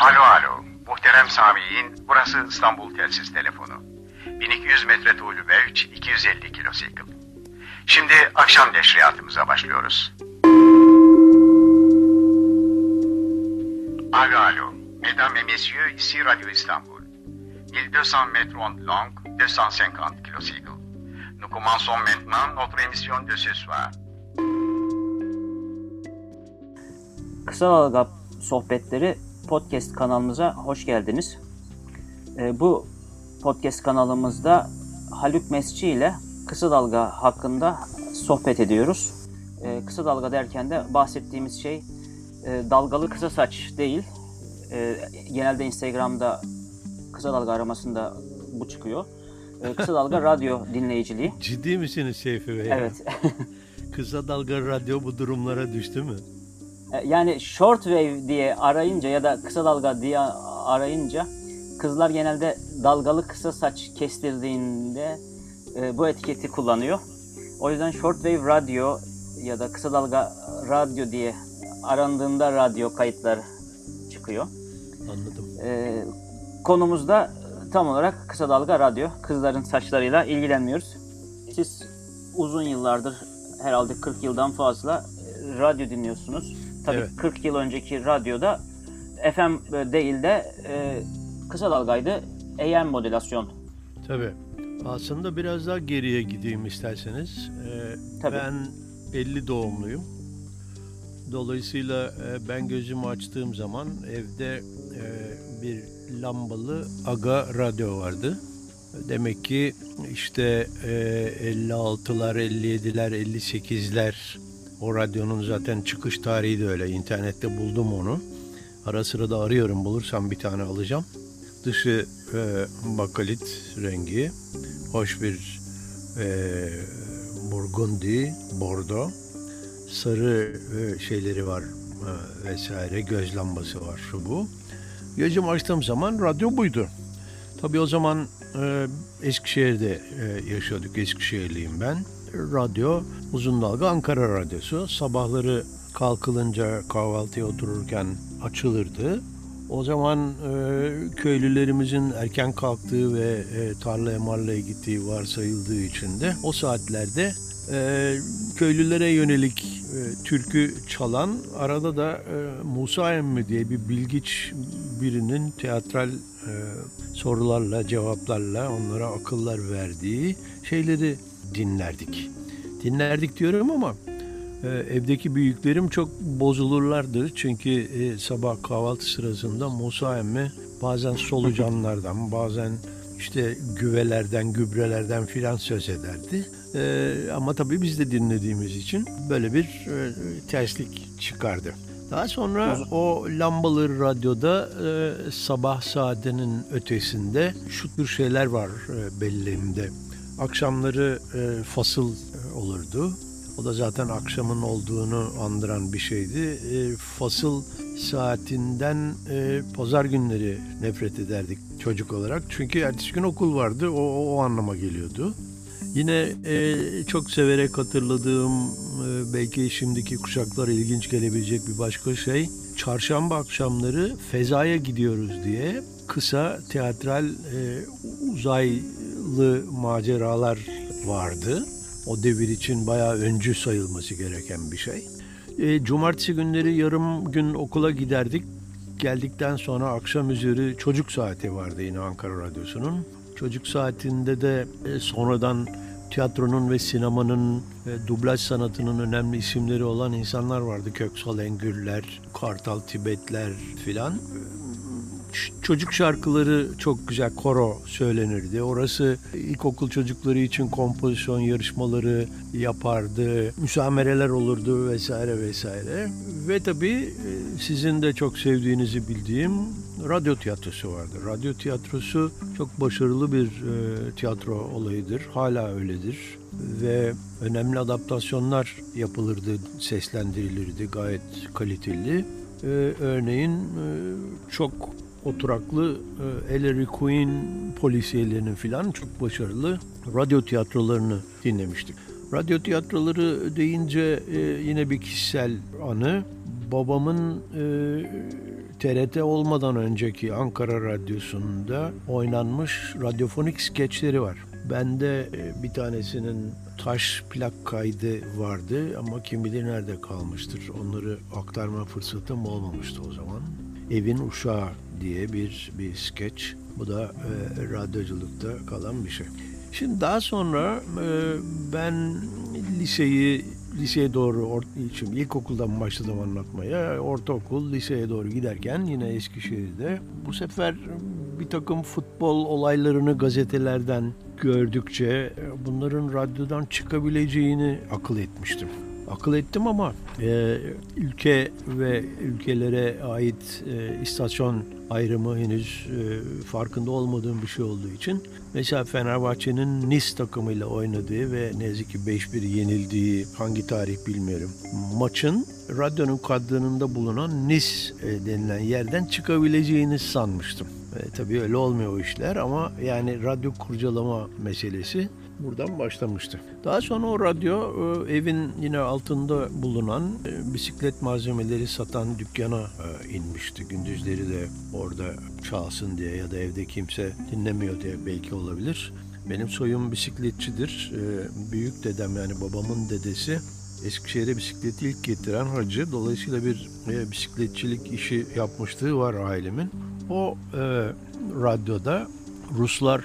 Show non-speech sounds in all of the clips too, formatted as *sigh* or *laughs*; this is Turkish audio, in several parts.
Alo alo. Muhterem Sami'in burası İstanbul Telsiz Telefonu. 1200 metre tuğlu Belç, 250 kilosikl. Şimdi akşam neşriyatımıza başlıyoruz. Alo alo. Mesdames et messieurs, ici Radio Istanbul. 1200 mètres ondes longues, 250 kilocycles. Nous commençons maintenant notre émission de ce soir. Kısa Dalga Sohbetleri podcast kanalımıza hoş geldiniz. Ee, bu podcast kanalımızda Haluk Mesci ile Kısa Dalga hakkında sohbet ediyoruz. Ee, kısa dalga derken de bahsettiğimiz şey e, dalgalı kısa saç değil. Ee, genelde Instagram'da kısa dalga aramasında bu çıkıyor. Kısa dalga *laughs* radyo dinleyiciliği. Ciddi misiniz Seyfi Bey? Evet. *laughs* Kısa Dalga Radyo bu durumlara düştü mü? E, Yani short wave diye arayınca ya da kısa dalga diye arayınca kızlar genelde dalgalı kısa saç kestirdiğinde e, bu etiketi kullanıyor. O yüzden short wave radyo ya da kısa dalga radyo diye arandığında radyo kayıtlar çıkıyor. Anladım. E, konumuzda tam olarak kısa dalga radyo. Kızların saçlarıyla ilgilenmiyoruz. Siz uzun yıllardır herhalde 40 yıldan fazla e, radyo dinliyorsunuz. Tabii Evet. 40 yıl önceki radyoda FM değil de e, kısa dalgaydı. AM modülasyon. Tabii. Aslında biraz daha geriye gideyim isterseniz. Ee, Tabii. Ben 50 doğumluyum. Dolayısıyla e, ben gözümü açtığım zaman evde e, bir lambalı aga radyo vardı. Demek ki işte e, 56'lar, 57'ler, 58'ler o radyonun zaten çıkış tarihi de öyle. İnternette buldum onu. Ara sıra da arıyorum. Bulursam bir tane alacağım. Dışı e, bakalit rengi. Hoş bir e, burgundi, bordo. Sarı e, şeyleri var e, vesaire. Göz lambası var şu bu. Gözüm açtığım zaman radyo buydu. Tabii o zaman e, Eskişehir'de e, yaşıyorduk. Eskişehirliyim ben. Radyo uzun dalga Ankara Radyosu. Sabahları kalkılınca kahvaltıya otururken açılırdı. O zaman e, köylülerimizin erken kalktığı ve e, tarlaya marlaya gittiği varsayıldığı için de o saatlerde e, köylülere yönelik e, türkü çalan arada da e, Musa Emmi diye bir bilgiç birinin teatral e, sorularla cevaplarla onlara akıllar verdiği şeyleri dinlerdik. Dinlerdik diyorum ama e, evdeki büyüklerim çok bozulurlardı. Çünkü e, sabah kahvaltı sırasında Musa emmi bazen solucanlardan *laughs* bazen işte güvelerden, gübrelerden filan söz ederdi. E, ama tabii biz de dinlediğimiz için böyle bir e, terslik çıkardı. Daha sonra o lambalı radyoda e, sabah saatinin ötesinde şu tür şeyler var e, belleğimde. Akşamları e, fasıl e, olurdu. O da zaten akşamın olduğunu andıran bir şeydi. E, fasıl saatinden e, pazar günleri nefret ederdik çocuk olarak. Çünkü ertesi gün okul vardı. O, o, o anlama geliyordu. Yine e, çok severek hatırladığım e, belki şimdiki kuşaklara ilginç gelebilecek bir başka şey. Çarşamba akşamları Feza'ya gidiyoruz diye kısa teatral e, uzaylı maceralar vardı. O devir için bayağı öncü sayılması gereken bir şey. E, cumartesi günleri yarım gün okula giderdik. Geldikten sonra akşam üzeri çocuk saati vardı yine Ankara Radyosu'nun. Çocuk saatinde de e, sonradan tiyatronun ve sinemanın e, dublaj sanatının önemli isimleri olan insanlar vardı. Köksal Engürler, Kartal Tibetler filan. Çocuk şarkıları çok güzel koro söylenirdi. Orası ilkokul çocukları için kompozisyon yarışmaları yapardı. Müsamereler olurdu vesaire vesaire. Ve tabii e, sizin de çok sevdiğinizi bildiğim radyo tiyatrosu vardı. Radyo tiyatrosu çok başarılı bir e, tiyatro olayıdır. Hala öyledir. Ve önemli adaptasyonlar yapılırdı, seslendirilirdi gayet kaliteli. E, örneğin e, çok oturaklı e, Ellery Queen polisiyelerinin filan çok başarılı radyo tiyatrolarını dinlemiştik. Radyo tiyatroları deyince e, yine bir kişisel anı. Babamın e, TRT olmadan önceki Ankara Radyosu'nda oynanmış radyofonik skeçleri var. Bende e, bir tanesinin taş plak kaydı vardı ama kim bilir nerede kalmıştır. Onları aktarma fırsatım olmamıştı o zaman. Evin Uşağı diye bir bir skeç. Bu da e, radyoculukta kalan bir şey. Şimdi daha sonra e, ben liseyi liseye doğru or- şimdi ilkokuldan başladım anlatmaya. Ortaokul, liseye doğru giderken yine Eskişehir'de bu sefer bir takım futbol olaylarını gazetelerden gördükçe e, bunların radyodan çıkabileceğini akıl etmiştim. Akıl ettim ama e, ülke ve ülkelere ait e, istasyon ayrımı henüz e, farkında olmadığım bir şey olduğu için mesela Fenerbahçe'nin Nice takımıyla oynadığı ve ne yazık ki 5-1 yenildiği hangi tarih bilmiyorum maçın radyonun kadranında bulunan Nice e, denilen yerden çıkabileceğini sanmıştım. E, tabii öyle olmuyor o işler ama yani radyo kurcalama meselesi buradan başlamıştı. Daha sonra o radyo e, evin yine altında bulunan e, bisiklet malzemeleri satan dükkana e, inmişti. Gündüzleri de orada çalsın diye ya da evde kimse dinlemiyor diye belki olabilir. Benim soyum bisikletçidir. Büyük dedem yani babamın dedesi Eskişehir'e bisikleti ilk getiren hacı. Dolayısıyla bir bisikletçilik işi yapmışlığı var ailemin. O e, radyoda Ruslar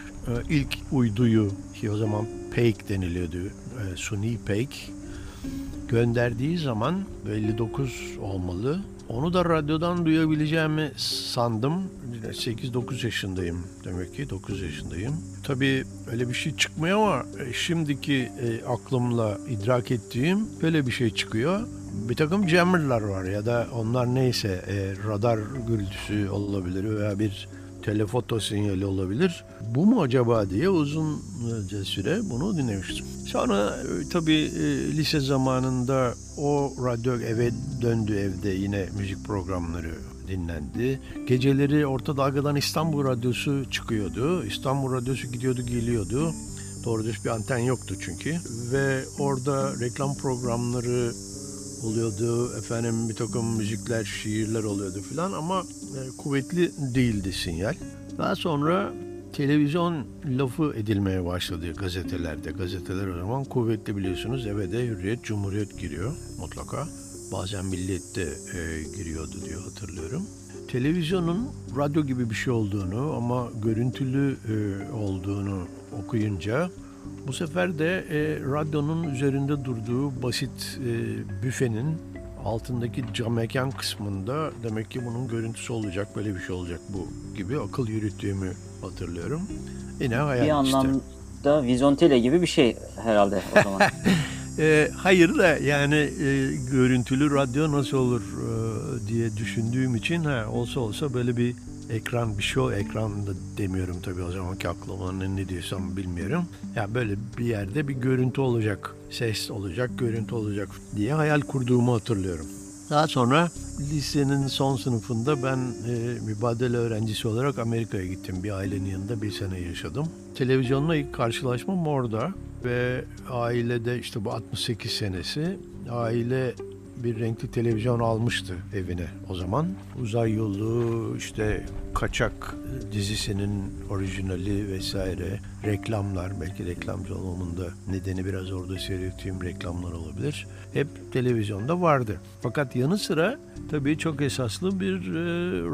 ilk uyduyu ki o zaman Peik deniliyordu. E, suni Peik gönderdiği zaman 59 olmalı. Onu da radyodan duyabileceğimi sandım. 8-9 yaşındayım demek ki 9 yaşındayım. Tabii öyle bir şey çıkmıyor ama e, şimdiki e, aklımla idrak ettiğim böyle bir şey çıkıyor. Bir takım jammerlar var ya da onlar neyse radar gürültüsü olabilir veya bir telefoto sinyali olabilir. Bu mu acaba diye uzunca süre bunu dinlemiştim. Sonra e, tabii e, lise zamanında o radyo eve döndü evde yine müzik programları dinlendi. Geceleri Orta Dalga'dan İstanbul Radyosu çıkıyordu. İstanbul Radyosu gidiyordu geliyordu. Doğru düz bir anten yoktu çünkü. Ve orada reklam programları oluyordu. Efendim bir takım müzikler, şiirler oluyordu filan ama e, kuvvetli değildi sinyal. Daha sonra televizyon lafı edilmeye başladı gazetelerde. Gazeteler o zaman kuvvetli biliyorsunuz. Eve de Hürriyet, Cumhuriyet giriyor mutlaka. Bazen Milliyet de e, giriyordu diye hatırlıyorum. Televizyonun radyo gibi bir şey olduğunu ama görüntülü e, olduğunu okuyunca bu sefer de e, radyonun üzerinde durduğu basit e, büfenin altındaki cam mekan kısmında demek ki bunun görüntüsü olacak, böyle bir şey olacak bu gibi akıl yürüttüğümü hatırlıyorum. Yine hayal Bir anlamda vizontele gibi bir şey herhalde o zaman. *laughs* e, hayır da yani e, görüntülü radyo nasıl olur e, diye düşündüğüm için ha, olsa olsa böyle bir ekran bir show ekran da demiyorum tabii o zamanki aklıma ne diyorsam bilmiyorum. Ya böyle bir yerde bir görüntü olacak, ses olacak, görüntü olacak diye hayal kurduğumu hatırlıyorum. Daha sonra lisenin son sınıfında ben e, mübadele öğrencisi olarak Amerika'ya gittim. Bir ailenin yanında bir sene yaşadım. Televizyonla ilk karşılaşmam orada ve ailede işte bu 68 senesi aile bir renkli televizyon almıştı evine o zaman. Uzay yolu işte Kaçak dizisinin orijinali vesaire reklamlar belki reklamcı olmamın da nedeni biraz orada seyrettiğim reklamlar olabilir. Hep televizyonda vardı. Fakat yanı sıra tabii çok esaslı bir e,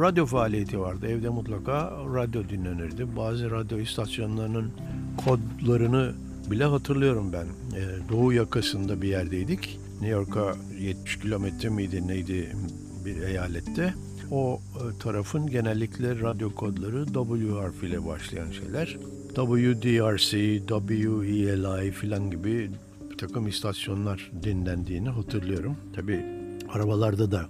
radyo faaliyeti vardı. Evde mutlaka radyo dinlenirdi. Bazı radyo istasyonlarının kodlarını bile hatırlıyorum ben. E, Doğu yakasında bir yerdeydik. New York'a 70 kilometre miydi neydi bir eyalette. O e, tarafın genellikle radyo kodları W harfiyle başlayan şeyler. WDRC, WELI filan gibi bir takım istasyonlar dinlendiğini hatırlıyorum. Tabi arabalarda da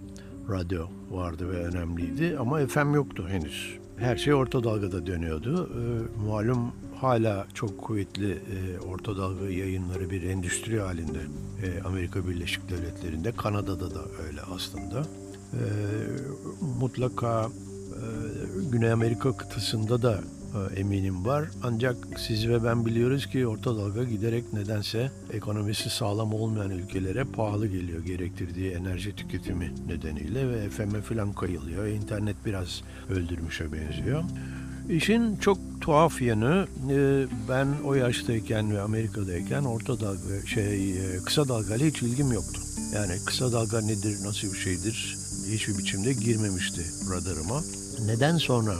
radyo vardı ve önemliydi ama FM yoktu henüz. Her şey orta dalgada dönüyordu. E, malum hala çok kuvvetli e, orta dalga yayınları bir endüstri halinde e, Amerika Birleşik Devletleri'nde, Kanada'da da öyle aslında. E, mutlaka e, Güney Amerika kıtasında da e, eminim var. Ancak siz ve ben biliyoruz ki orta dalga giderek nedense ekonomisi sağlam olmayan ülkelere pahalı geliyor gerektirdiği enerji tüketimi nedeniyle ve FM'e falan kayılıyor. İnternet biraz öldürmüşe benziyor. İşin çok tuhaf yanı e, ben o yaştayken ve Amerika'dayken orta dalga şey e, kısa dalgayla hiç ilgim yoktu. Yani kısa dalga nedir, nasıl bir şeydir hiçbir biçimde girmemişti radarıma. Neden sonra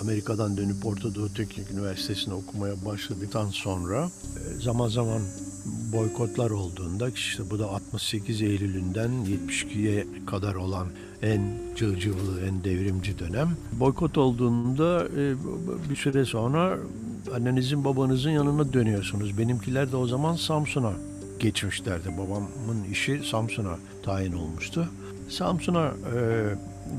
Amerika'dan dönüp Orta Doğu Teknik Üniversitesi'ne okumaya başladıktan sonra e, zaman zaman boykotlar olduğunda işte bu da 68 Eylül'ünden 72'ye kadar olan en cıvcıvlı, en devrimci dönem. Boykot olduğunda e, bir süre sonra annenizin babanızın yanına dönüyorsunuz. Benimkiler de o zaman Samsun'a geçmişlerdi. Babamın işi Samsun'a tayin olmuştu. Samsun'a e,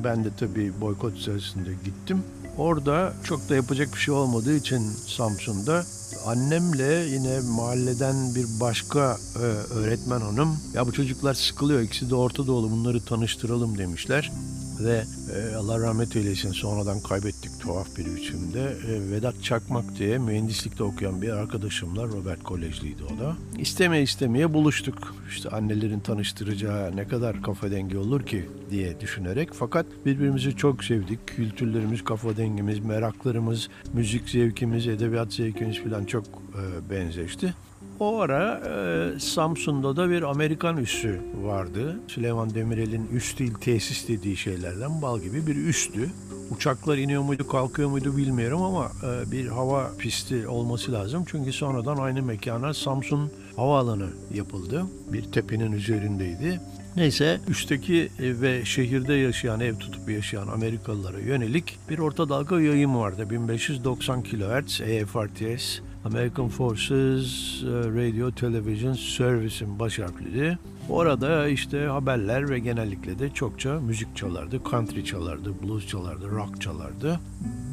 ben de tabii boykot sırasında gittim. Orada çok da yapacak bir şey olmadığı için Samsun'da. Annemle yine mahalleden bir başka e, öğretmen hanım ya bu çocuklar sıkılıyor ikisi de Orta Doğulu bunları tanıştıralım demişler ve e, Allah rahmet eylesin sonradan kaybettik tuhaf bir biçimde. E, Vedat Çakmak diye mühendislikte okuyan bir arkadaşımla Robert Kolejliydi o da. İsteme istemeye buluştuk. İşte annelerin tanıştıracağı ne kadar kafa dengi olur ki diye düşünerek fakat birbirimizi çok sevdik. Kültürlerimiz, kafa dengimiz, meraklarımız, müzik zevkimiz, edebiyat zevkimiz falan çok e, benzeşti. O ara e, Samsun'da da bir Amerikan üssü vardı. Süleyman Demirel'in üst değil tesis dediği şeylerden bal gibi bir üstü. Uçaklar iniyor muydu kalkıyor muydu bilmiyorum ama e, bir hava pisti olması lazım. Çünkü sonradan aynı mekana Samsun Havaalanı yapıldı. Bir tepenin üzerindeydi. Neyse üstteki ve şehirde yaşayan, ev tutup yaşayan Amerikalılara yönelik bir orta dalga yayın vardı. 1590 kHz AFRTS American Forces e, Radio Television Service'in baş harfleri. Orada işte haberler ve genellikle de çokça müzik çalardı. Country çalardı, blues çalardı, rock çalardı.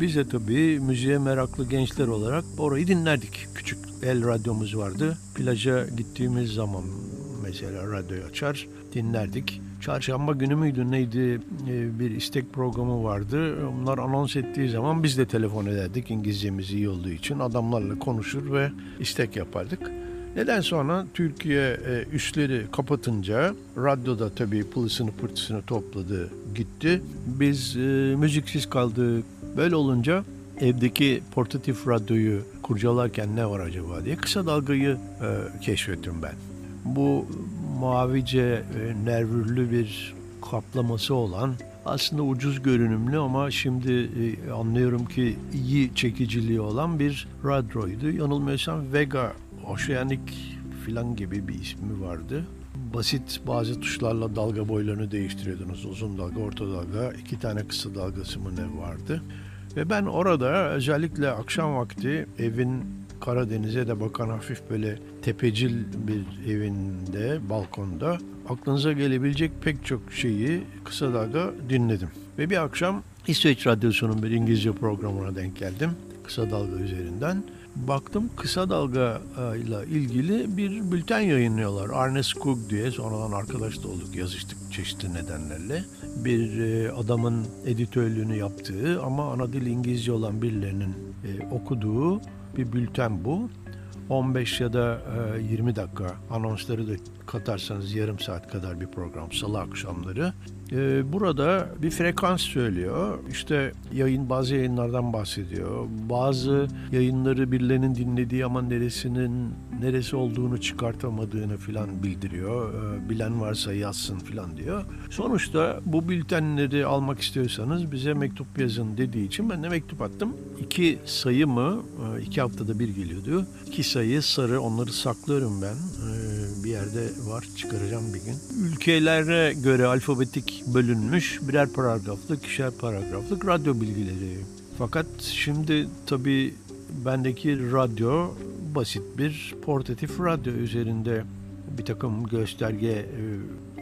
Biz de tabii müziğe meraklı gençler olarak orayı dinlerdik. Küçük el radyomuz vardı. Plaja gittiğimiz zaman mesela radyoyu açar dinlerdik. Çarşamba günü müydü neydi e, bir istek programı vardı. Onlar anons ettiği zaman biz de telefon ederdik İngilizcemiz iyi olduğu için. Adamlarla konuşur ve istek yapardık. Neden sonra Türkiye e, üsleri kapatınca radyoda tabii pılısını pırtısını topladı gitti. Biz e, müziksiz kaldık. Böyle olunca evdeki portatif radyoyu kurcalarken ne var acaba diye kısa dalgayı keşfettim ben. Bu mavice e, nervürlü bir kaplaması olan aslında ucuz görünümlü ama şimdi e, anlıyorum ki iyi çekiciliği olan bir radyoydu. Yanılmıyorsam Vega Oceanic filan gibi bir ismi vardı. Basit bazı tuşlarla dalga boylarını değiştiriyordunuz. Uzun dalga, orta dalga, iki tane kısa dalgası mı ne vardı. Ve ben orada özellikle akşam vakti evin Karadeniz'e de bakan hafif böyle tepecil bir evinde, balkonda aklınıza gelebilecek pek çok şeyi kısa dalga dinledim. Ve bir akşam İsveç Radyosu'nun bir İngilizce programına denk geldim. Kısa dalga üzerinden. Baktım kısa dalga ile ilgili bir bülten yayınlıyorlar. Arne Skog diye sonradan arkadaş da olduk yazıştık çeşitli nedenlerle. Bir e, adamın editörlüğünü yaptığı ama ana dil İngilizce olan birilerinin e, okuduğu bir bülten bu. 15 ya da 20 e, dakika anonsları da katarsanız yarım saat kadar bir program salı akşamları. E, burada bir frekans söylüyor. İşte yayın bazı yayınlardan bahsediyor. Bazı yayınları birilerinin dinlediği ama neresinin neresi olduğunu çıkartamadığını filan bildiriyor. E, bilen varsa yazsın filan diyor. Sonuçta bu bültenleri almak istiyorsanız bize mektup yazın dediği için ben de mektup attım. İki sayı mı? iki haftada bir geliyordu. İki sayı sarı onları saklıyorum ben. Bir yerde var çıkaracağım bir gün. Ülkelere göre alfabetik bölünmüş birer paragraflık, ikişer paragraflık radyo bilgileri. Fakat şimdi tabii bendeki radyo basit bir portatif radyo üzerinde bir takım gösterge e,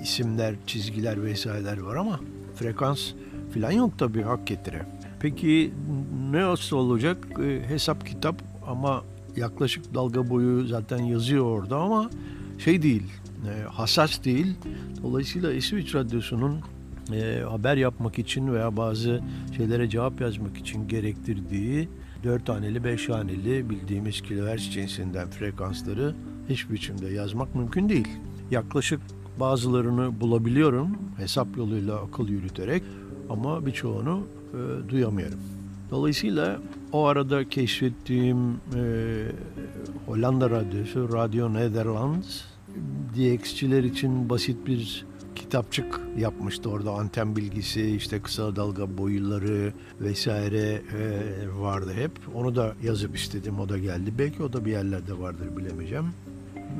isimler, çizgiler vesaireler var ama frekans filan yok tabii hak getire. Peki ne nasıl olacak? E, hesap kitap ama yaklaşık dalga boyu zaten yazıyor orada ama şey değil, e, hassas değil. Dolayısıyla İsviç Radyosu'nun e, haber yapmak için veya bazı şeylere cevap yazmak için gerektirdiği 4 haneli 5 haneli bildiğimiz kilohertz cinsinden frekansları hiçbir biçimde yazmak mümkün değil. Yaklaşık bazılarını bulabiliyorum hesap yoluyla akıl yürüterek ama birçoğunu e, duyamıyorum. Dolayısıyla o arada keşfettiğim e, Hollanda radyosu Radio Nederlands DX'çiler için basit bir kitapçık yapmıştı. Orada anten bilgisi işte kısa dalga boyuları vesaire e, vardı hep. Onu da yazıp istedim o da geldi. Belki o da bir yerlerde vardır bilemeyeceğim.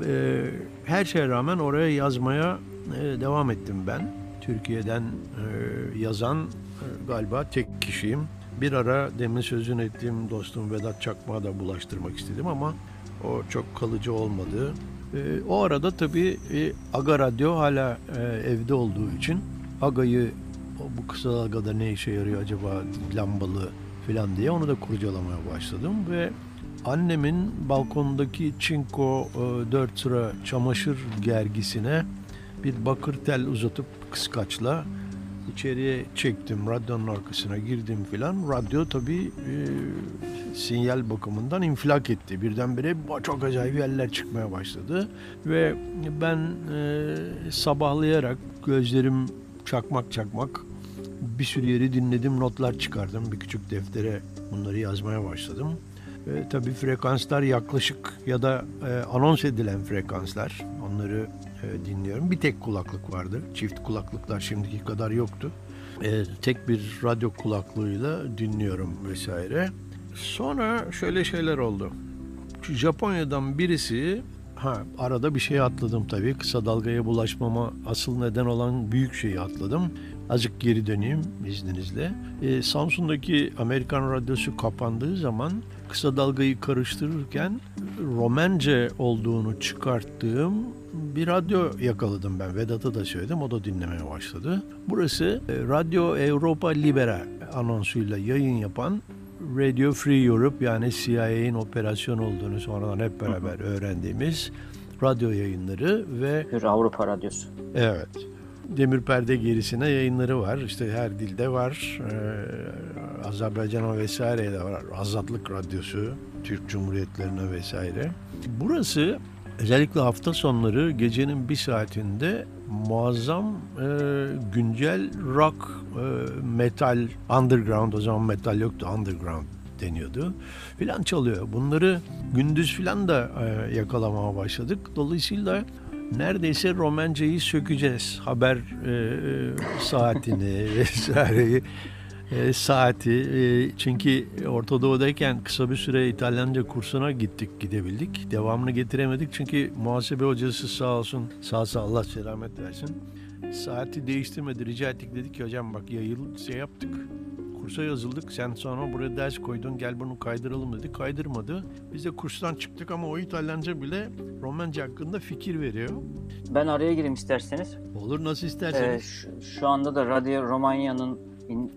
E, her şeye rağmen oraya yazmaya e, devam ettim ben. Türkiye'den e, yazan e, galiba tek kişiyim bir ara demin sözünü ettiğim dostum Vedat Çakmak'a da bulaştırmak istedim ama o çok kalıcı olmadı. E, o arada tabii e, Aga Radyo hala e, evde olduğu için Aga'yı bu kısa dalgada ne işe yarıyor acaba lambalı falan diye onu da kurcalamaya başladım ve annemin balkondaki çinko e, 4 sıra çamaşır gergisine bir bakır tel uzatıp kıskaçla içeriye çektim radyonun arkasına girdim filan. Radyo tabii e, sinyal bakımından infilak etti. Birdenbire çok acayip yerler çıkmaya başladı. Ve ben e, sabahlayarak gözlerim çakmak çakmak bir sürü yeri dinledim notlar çıkardım. Bir küçük deftere bunları yazmaya başladım. E, tabii frekanslar yaklaşık ya da e, anons edilen frekanslar onları e, dinliyorum. Bir tek kulaklık vardı. Çift kulaklıklar şimdiki kadar yoktu. E, tek bir radyo kulaklığıyla dinliyorum vesaire. Sonra şöyle şeyler oldu. Japonya'dan birisi ha arada bir şey atladım tabii. Kısa dalgaya bulaşmama asıl neden olan büyük şeyi atladım. Azıcık geri döneyim izninizle. E, Samsun'daki Amerikan radyosu kapandığı zaman kısa dalgayı karıştırırken Romence olduğunu çıkarttığım bir radyo yakaladım ben. Vedat'a da söyledim. O da dinlemeye başladı. Burası e, Radyo Europa Libera anonsuyla yayın yapan Radio Free Europe yani CIA'nin operasyon olduğunu sonradan hep beraber öğrendiğimiz radyo yayınları ve Bir Avrupa Radyosu. evet Demir Perde gerisine yayınları var. İşte her dilde var. Ee, Azerbaycan'a vesaire de var. Azatlık Radyosu, Türk Cumhuriyetlerine vesaire. Burası özellikle hafta sonları gecenin bir saatinde muazzam e, güncel rock, e, metal, underground o zaman metal yoktu underground deniyordu filan çalıyor. Bunları gündüz filan da e, yakalamaya başladık. Dolayısıyla neredeyse Romence'yi sökeceğiz. Haber e, saatini *laughs* vesaireyi e, saati e, çünkü Orta Doğu'dayken kısa bir süre İtalyanca kursuna gittik gidebildik. Devamını getiremedik çünkü muhasebe hocası sağ olsun sağ sağ Allah selamet versin. Saati değiştirmedi rica ettik dedik ki hocam bak yayıl şey yaptık kursa yazıldık. Sen sonra buraya ders koydun gel bunu kaydıralım dedi. Kaydırmadı. Biz de kurstan çıktık ama o İtalyanca bile Romence hakkında fikir veriyor. Ben araya gireyim isterseniz. Olur nasıl Ee, isterseniz. şu, şu anda da Radyo Romanya'nın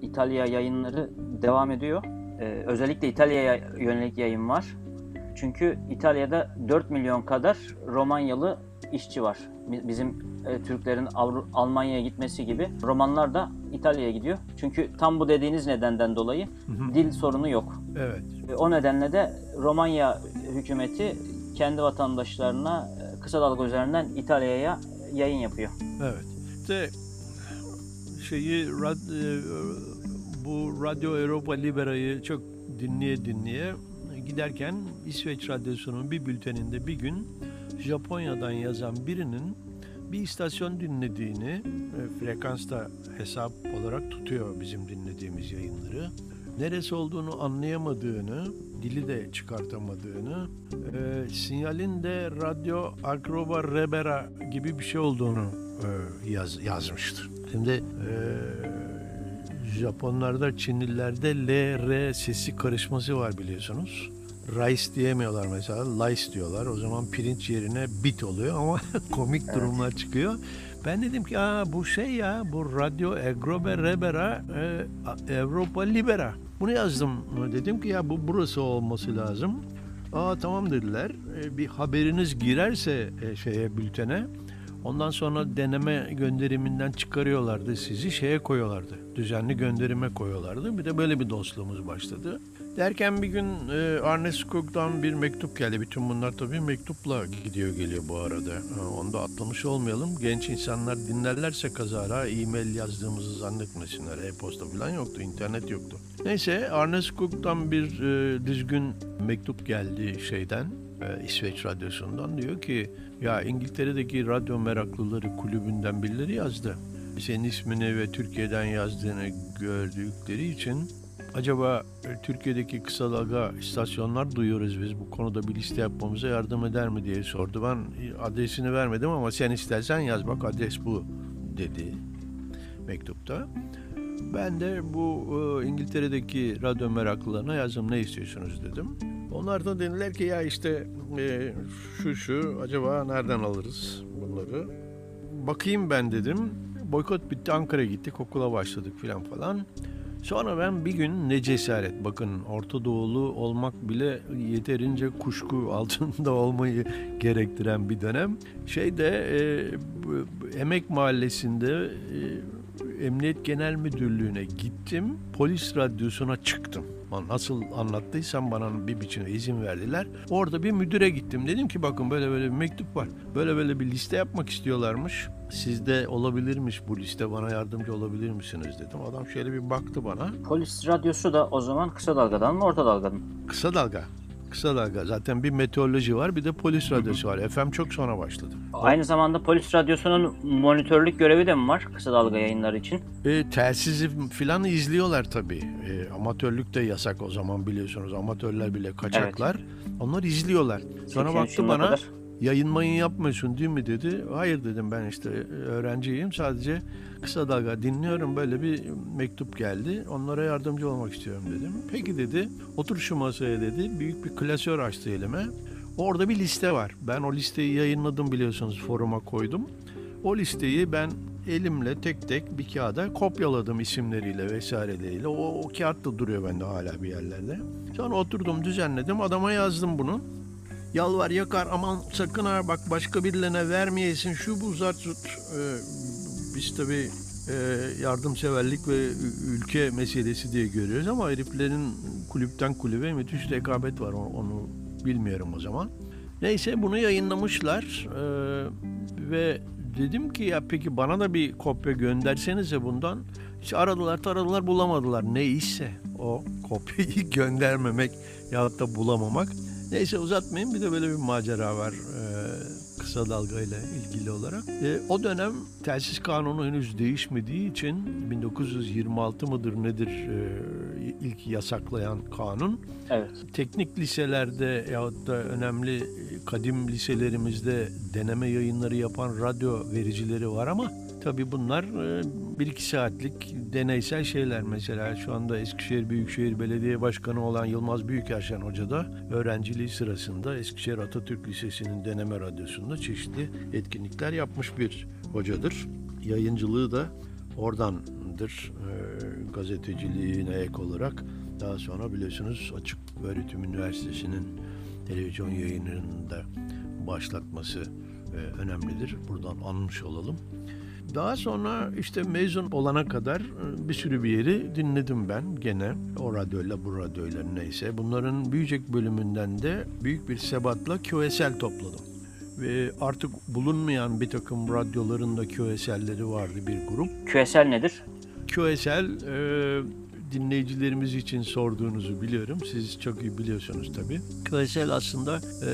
İtalya yayınları devam ediyor. Ee, özellikle İtalya'ya yönelik yayın var. Çünkü İtalya'da 4 milyon kadar Romanyalı işçi var. Bi- Bizim e, Türklerin Avru- Almanya'ya gitmesi gibi Romanlar da İtalya'ya gidiyor. Çünkü tam bu dediğiniz nedenden dolayı dil sorunu yok. Evet. E, O nedenle de Romanya hükümeti kendi vatandaşlarına e, kısa dalga üzerinden İtalya'ya yayın yapıyor. Evet. İşte şeyi rad- e, bu Radyo Europa Libera'yı çok dinleye dinleye giderken İsveç Radyosu'nun bir bülteninde bir gün Japonya'dan yazan birinin bir istasyon dinlediğini e, frekansta hesap olarak tutuyor bizim dinlediğimiz yayınları. Neresi olduğunu anlayamadığını, dili de çıkartamadığını, e, sinyalin de radyo akroba rebera gibi bir şey olduğunu e, yaz, yazmıştı. Şimdi e, Japonlarda, Çinlilerde L, R sesi karışması var biliyorsunuz. Rice diyemiyorlar mesela, lice diyorlar. O zaman pirinç yerine bit oluyor ama *laughs* komik durumlar çıkıyor. Ben dedim ki Aa, bu şey ya, bu Radyo Egrobe Rebera e, Europa Libera. Bunu yazdım. Dedim ki ya bu burası olması lazım. Aa tamam dediler. E, bir haberiniz girerse e, şeye bültene Ondan sonra deneme gönderiminden çıkarıyorlardı sizi şeye koyuyorlardı. Düzenli gönderime koyuyorlardı. Bir de böyle bir dostluğumuz başladı. Derken bir gün e, Arne Skog'dan bir mektup geldi. Bütün bunlar tabii mektupla gidiyor geliyor bu arada. Ha, onu da atlamış olmayalım. Genç insanlar dinlerlerse kazara e-mail yazdığımızı zannetmesinler. E-posta falan yoktu, internet yoktu. Neyse Arne Skog'dan bir e, düzgün mektup geldi şeyden. E, İsveç Radyosu'ndan diyor ki ya İngiltere'deki radyo meraklıları kulübünden birileri yazdı. Senin ismini ve Türkiye'den yazdığını gördükleri için acaba e, Türkiye'deki kısa dalga istasyonlar duyuyoruz biz bu konuda bir liste yapmamıza yardım eder mi diye sordu. Ben e, adresini vermedim ama sen istersen yaz bak adres bu dedi mektupta. Ben de bu e, İngiltere'deki radyo meraklılarına yazdım ne istiyorsunuz dedim. Onlar da dediler ki ya işte e, şu şu acaba nereden alırız bunları? Bakayım ben dedim. Boykot bitti Ankara'ya gittik okula başladık filan falan. Sonra ben bir gün ne cesaret bakın Orta Doğulu olmak bile yeterince kuşku altında *laughs* olmayı gerektiren bir dönem. Şeyde e, Emek Mahallesi'nde e, Emniyet Genel Müdürlüğü'ne gittim. Polis radyosuna çıktım. Nasıl anlattıysam bana bir biçimde izin verdiler. Orada bir müdüre gittim. Dedim ki bakın böyle böyle bir mektup var. Böyle böyle bir liste yapmak istiyorlarmış. Sizde olabilirmiş bu liste bana yardımcı olabilir misiniz dedim. Adam şöyle bir baktı bana. Polis radyosu da o zaman kısa dalgadan mı orta dalgadan mı? Kısa dalga. Kısa dalga. Zaten bir meteoroloji var bir de polis radyosu var. FM çok sonra başladı. Aynı zamanda polis radyosunun monitörlük görevi de mi var kısa dalga yayınları için? E, telsizi filan izliyorlar tabii. E, amatörlük de yasak o zaman biliyorsunuz. Amatörler bile kaçaklar. Onlar izliyorlar. Sonra 83 baktı bana kadar. Yayın mayın yapmıyorsun değil mi dedi. Hayır dedim ben işte öğrenciyim sadece kısa dalga dinliyorum böyle bir mektup geldi. Onlara yardımcı olmak istiyorum dedim. Peki dedi otur şu masaya dedi. Büyük bir klasör açtı elime. Orada bir liste var. Ben o listeyi yayınladım biliyorsunuz foruma koydum. O listeyi ben elimle tek tek bir kağıda kopyaladım isimleriyle vesaireleriyle. O, o kağıt da duruyor bende hala bir yerlerde. Sonra oturdum düzenledim adama yazdım bunu. Yalvar yakar aman sakın ha bak başka birilerine vermeyesin şu bu zart zut. Ee, biz tabii e, yardımseverlik ve ülke meselesi diye görüyoruz ama heriflerin kulüpten kulübe müthiş rekabet var onu, onu bilmiyorum o zaman. Neyse bunu yayınlamışlar ee, ve dedim ki ya peki bana da bir kopya göndersenize bundan. İşte aradılar taradılar bulamadılar. Neyse o kopyayı *laughs* göndermemek yahut da bulamamak. Neyse uzatmayayım bir de böyle bir macera var ee, kısa dalga ile ilgili olarak. Ee, o dönem telsiz kanunu henüz değişmediği için 1926 mıdır nedir ee, ilk yasaklayan kanun Evet. teknik liselerde yahut da önemli kadim liselerimizde deneme yayınları yapan radyo vericileri var ama tabii bunlar e, bir iki saatlik deneysel şeyler. Mesela şu anda Eskişehir Büyükşehir Belediye Başkanı olan Yılmaz Büyükerşen Hoca da öğrenciliği sırasında Eskişehir Atatürk Lisesi'nin deneme radyosunda çeşitli etkinlikler yapmış bir hocadır. Yayıncılığı da oradandır. E, gazeteciliğine ek olarak daha sonra biliyorsunuz Açık Öğretim Üniversitesi'nin televizyon yayınlarını da başlatması e, önemlidir. Buradan anmış olalım. Daha sonra işte mezun olana kadar e, bir sürü bir yeri dinledim ben gene. O radyoyla bu radyoyla neyse. Bunların büyüyecek bölümünden de büyük bir sebatla QSL topladım. Ve artık bulunmayan bir takım radyoların da QSL'leri vardı bir grup. QSL nedir? QSL e, dinleyicilerimiz için sorduğunuzu biliyorum. Siz çok iyi biliyorsunuz tabii. QSL aslında e,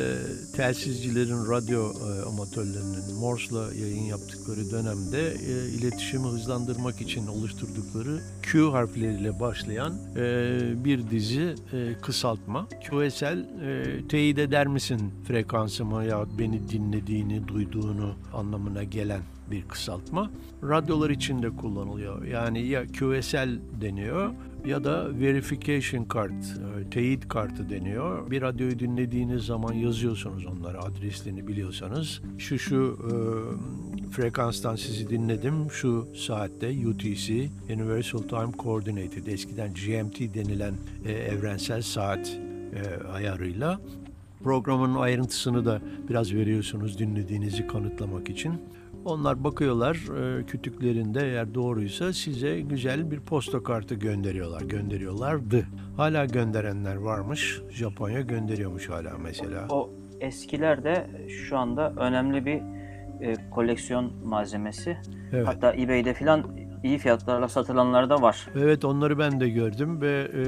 telsizcilerin, radyo e, amatörlerinin Morse'la yayın yaptıkları dönemde e, iletişimi hızlandırmak için oluşturdukları Q harfleriyle başlayan e, bir dizi e, kısaltma. QSL e, teyit eder misin frekansımı ya beni dinlediğini, duyduğunu anlamına gelen bir kısaltma. Radyolar için de kullanılıyor. Yani ya QSL deniyor ya da verification card, e, teyit kartı deniyor. Bir radyoyu dinlediğiniz zaman yazıyorsunuz onlara adreslerini biliyorsanız. Şu şu e, frekanstan sizi dinledim. Şu saatte UTC, Universal Time Coordinated, eskiden GMT denilen e, evrensel saat e, ayarıyla Programın ayrıntısını da biraz veriyorsunuz dinlediğinizi kanıtlamak için. Onlar bakıyorlar e, kütüklerinde eğer doğruysa size güzel bir posta kartı gönderiyorlar. Gönderiyorlardı. Hala gönderenler varmış. Japonya gönderiyormuş hala mesela. O eskiler de şu anda önemli bir e, koleksiyon malzemesi. Evet. Hatta eBay'de filan iyi fiyatlarla satılanlar da var. Evet onları ben de gördüm ve e,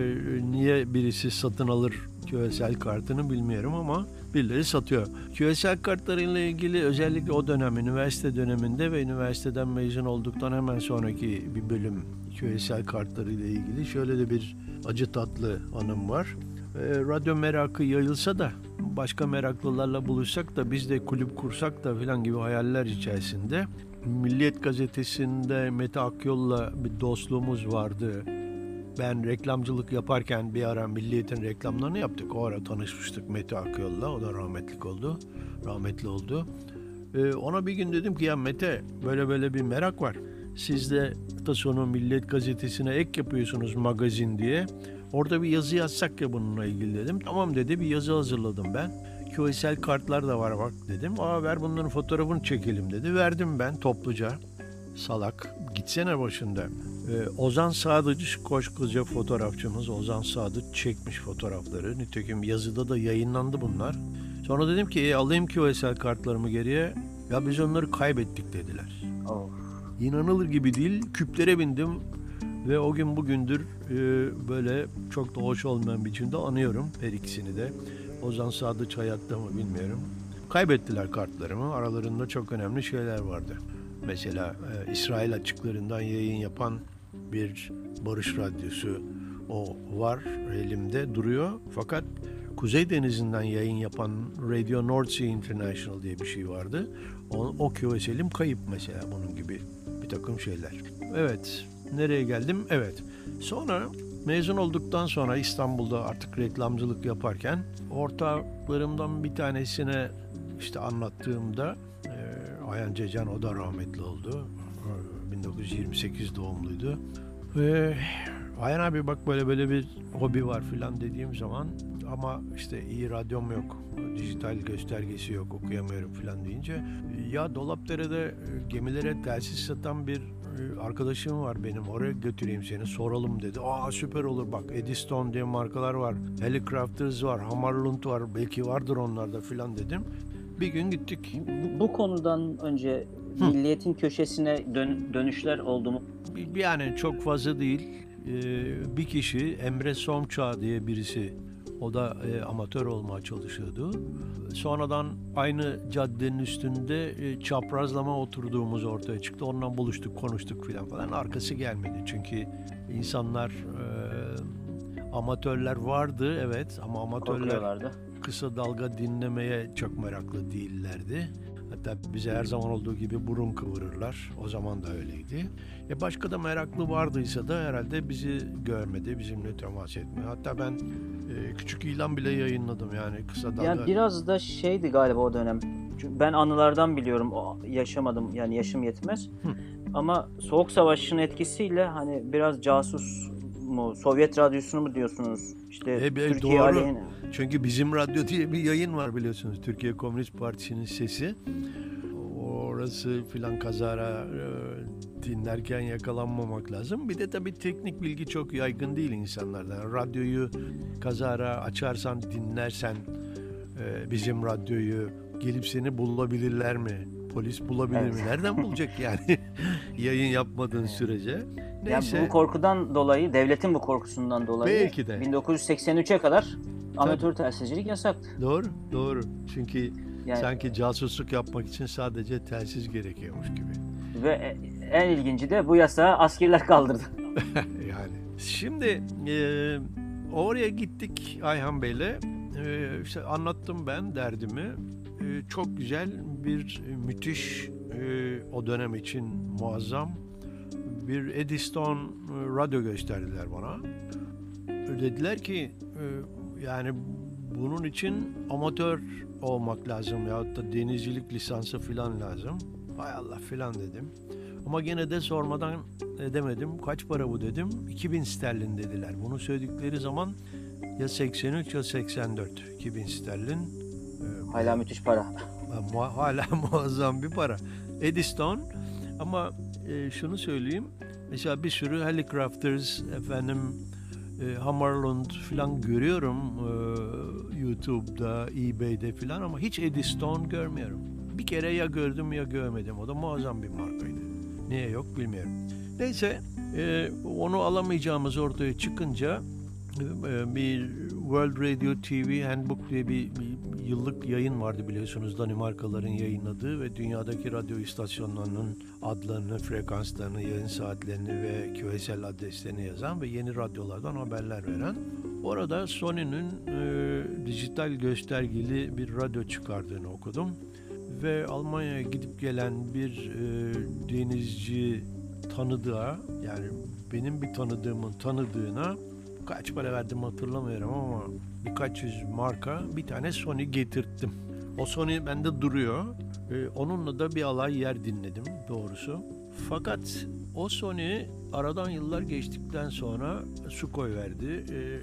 niye birisi satın alır QSL kartını bilmiyorum ama birileri satıyor. QSL kartlarıyla ilgili özellikle o dönem üniversite döneminde ve üniversiteden mezun olduktan hemen sonraki bir bölüm QSL kartlarıyla ilgili şöyle de bir acı tatlı anım var. E, radyo merakı yayılsa da başka meraklılarla buluşsak da biz de kulüp kursak da filan gibi hayaller içerisinde Milliyet gazetesinde Mete Akyol'la bir dostluğumuz vardı. Ben reklamcılık yaparken bir ara Milliyet'in reklamlarını yaptık. O ara tanışmıştık Mete Akyol'la. O da rahmetlik oldu. Rahmetli oldu. Ee, ona bir gün dedim ki ya Mete böyle böyle bir merak var. Siz de hafta sonu Milliyet gazetesine ek yapıyorsunuz magazin diye. Orada bir yazı yazsak ya bununla ilgili dedim. Tamam dedi bir yazı hazırladım ben. QSL kartlar da var bak dedim. Aa ver bunların fotoğrafını çekelim dedi. Verdim ben topluca. Salak gitsene başında. Ee, Ozan Sadıç koskoca fotoğrafçımız Ozan Sadıç çekmiş fotoğrafları. Nitekim yazıda da yayınlandı bunlar. Sonra dedim ki e, alayım QSL kartlarımı geriye. Ya biz onları kaybettik dediler. Of. İnanılır gibi değil. Küplere bindim ve o gün bugündür e, böyle çok da hoş olmayan biçimde anıyorum her ikisini de. Ozan Sadıç hayatta mı bilmiyorum. Kaybettiler kartlarımı. Aralarında çok önemli şeyler vardı. Mesela e, İsrail açıklarından yayın yapan bir barış radyosu o var elimde duruyor. Fakat Kuzey Denizi'nden yayın yapan Radio North Sea International diye bir şey vardı. O, o QSL'im kayıp mesela bunun gibi bir takım şeyler. Evet, nereye geldim? Evet. Sonra mezun olduktan sonra İstanbul'da artık reklamcılık yaparken ortaklarımdan bir tanesine işte anlattığımda Ayhan Cecan o da rahmetli oldu. E, 1928 doğumluydu. Ve Ayhan abi bak böyle böyle bir hobi var filan dediğim zaman ama işte iyi radyom yok, dijital göstergesi yok, okuyamıyorum filan deyince ya Dolapdere'de e, gemilere telsiz satan bir e, arkadaşım var benim oraya götüreyim seni soralım dedi. Aa süper olur bak Eddystone diye markalar var, Helicrafters var, Hammarlund var belki vardır onlarda filan dedim. Bir gün gittik. Bu, bu konudan önce Milliyet'in köşesine dön- dönüşler oldu mu? Yani çok fazla değil. Ee, bir kişi Emre Somça diye birisi o da e, amatör olmaya çalışıyordu. Sonradan aynı caddenin üstünde e, çaprazlama oturduğumuz ortaya çıktı. Onunla buluştuk, konuştuk filan falan. Arkası gelmedi çünkü insanlar e, amatörler vardı evet ama amatörler. Kısa dalga dinlemeye çok meraklı değillerdi. Hatta bize her zaman olduğu gibi burun kıvırırlar. O zaman da öyleydi. E başka da meraklı vardıysa da herhalde bizi görmedi, bizimle temas etmiyor. Hatta ben e, küçük ilan bile yayınladım yani kısa dalga. Ya biraz da şeydi galiba o dönem. Çünkü ben anılardan biliyorum. Yaşamadım yani yaşım yetmez. Ama Soğuk Savaş'ın etkisiyle hani biraz casus mu, Sovyet radyosunu mu diyorsunuz? İşte E, e, Türkiye doğru. aleyhine. Çünkü bizim radyo diye bir yayın var biliyorsunuz. Türkiye Komünist Partisi'nin sesi. Orası filan kazara e, dinlerken yakalanmamak lazım. Bir de tabii teknik bilgi çok yaygın değil insanlardan. Radyoyu kazara açarsan, dinlersen e, bizim radyoyu gelip seni bulabilirler mi? Polis bulabilir Evet. mi? Nereden bulacak yani? *laughs* Yayın yapmadığın sürece. Ya Neyse. bu korkudan dolayı, devletin bu korkusundan dolayı Belki de. 1983'e kadar amatör telsizcilik yasaktı. Doğru, doğru. Çünkü Yani- sanki casusluk yapmak için sadece telsiz gerekiyormuş gibi. Ve e- en ilginci de bu yasağı askerler kaldırdı. *laughs* yani. Şimdi e, oraya gittik Ayhan Bey'le. E, işte anlattım ben derdimi. E, çok güzel bir e, müthiş e, o dönem için muazzam bir Eddystone e, radyo gösterdiler bana. Dediler ki e, yani bunun için amatör olmak lazım ya da denizcilik lisansı falan lazım. Hay Allah filan dedim. Ama gene de sormadan edemedim. Kaç para bu dedim. 2000 sterlin dediler. Bunu söyledikleri zaman ya 83 ya 84. 2000 sterlin. Ee, Hala müthiş para. Hala *laughs* muazzam bir para. Eddystone ama e, şunu söyleyeyim. Mesela bir sürü Helicrafters, efendim e, Hammarlund falan görüyorum e, YouTube'da, eBay'de falan ama hiç Eddystone görmüyorum. Bir kere ya gördüm ya görmedim. O da muazzam bir markaydı. Niye yok bilmiyorum. Neyse e, onu alamayacağımız ortaya çıkınca bir World Radio TV Handbook diye bir, bir yıllık yayın vardı biliyorsunuz Danimarkaların yayınladığı ve dünyadaki radyo istasyonlarının adlarını, frekanslarını, yayın saatlerini ve QSL adreslerini yazan ve yeni radyolardan haberler veren. Orada Sony'nin e, dijital göstergeli bir radyo çıkardığını okudum ve Almanya'ya gidip gelen bir e, denizci tanıdığa yani benim bir tanıdığımın tanıdığına kaç para verdim hatırlamıyorum ama birkaç yüz marka bir tane Sony getirttim. O Sony bende duruyor. Ee, onunla da bir alay yer dinledim doğrusu. Fakat o Sony aradan yıllar geçtikten sonra su koy verdi. Ee,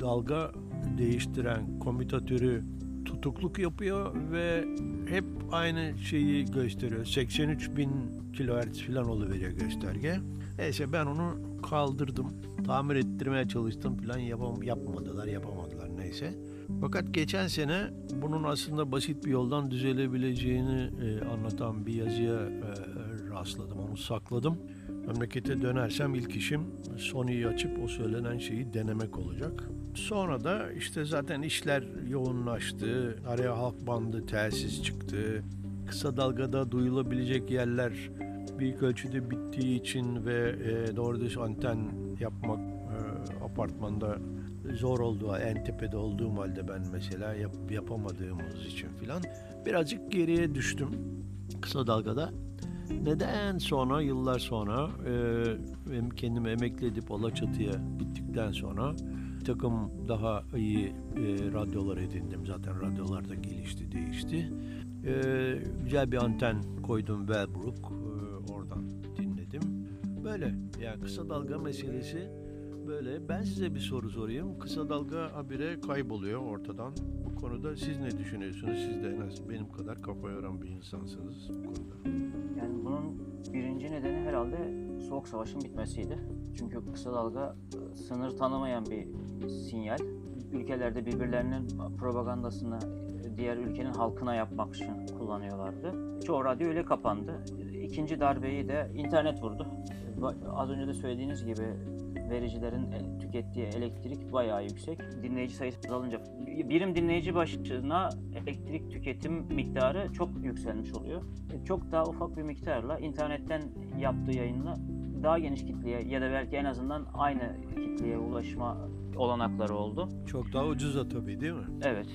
dalga değiştiren komutatörü tutukluk yapıyor ve hep aynı şeyi gösteriyor. 83 bin kilohertz falan oluveriyor gösterge. Neyse ben onu kaldırdım. Tamir ettirmeye çalıştım falan yapam yapmadılar, yapamadılar neyse. Fakat geçen sene bunun aslında basit bir yoldan düzelebileceğini e, anlatan bir yazıya e, rastladım. Onu sakladım. Memlekete dönersem ilk işim Sony'yi açıp o söylenen şeyi denemek olacak. Sonra da işte zaten işler yoğunlaştı. Araya halk bandı telsiz çıktı. Kısa dalgada duyulabilecek yerler büyük ölçüde bittiği için ve e, doğru düz anten yapmak e, apartmanda zor olduğu, en tepede olduğum halde ben mesela yap, yapamadığımız için filan birazcık geriye düştüm kısa dalgada. Neden sonra yıllar sonra e, kendimi emekli edip Alaçatı'ya gittikten sonra bir takım daha iyi e, radyolar edindim. Zaten radyolar da gelişti, değişti. E, güzel bir anten koydum Wellbrook. Böyle yani kısa dalga meselesi böyle. Ben size bir soru sorayım. Kısa dalga habire kayboluyor ortadan. Bu konuda siz ne düşünüyorsunuz? Siz de en az benim kadar kafa yoran bir insansınız bu konuda. Yani bunun birinci nedeni herhalde Soğuk Savaş'ın bitmesiydi. Çünkü kısa dalga e, sınır tanımayan bir sinyal. Ülkelerde birbirlerinin propagandasını e, diğer ülkenin halkına yapmak için kullanıyorlardı. Çoğu radyo öyle kapandı. İkinci darbeyi de internet vurdu. Az önce de söylediğiniz gibi vericilerin e, tükettiği elektrik bayağı yüksek. Dinleyici sayısı azalınca birim dinleyici başına elektrik tüketim miktarı çok yükselmiş oluyor. Çok daha ufak bir miktarla internetten yaptığı yayınla daha geniş kitleye ya da belki en azından aynı kitleye ulaşma olanakları oldu. Çok daha ucuza tabii değil mi? Evet.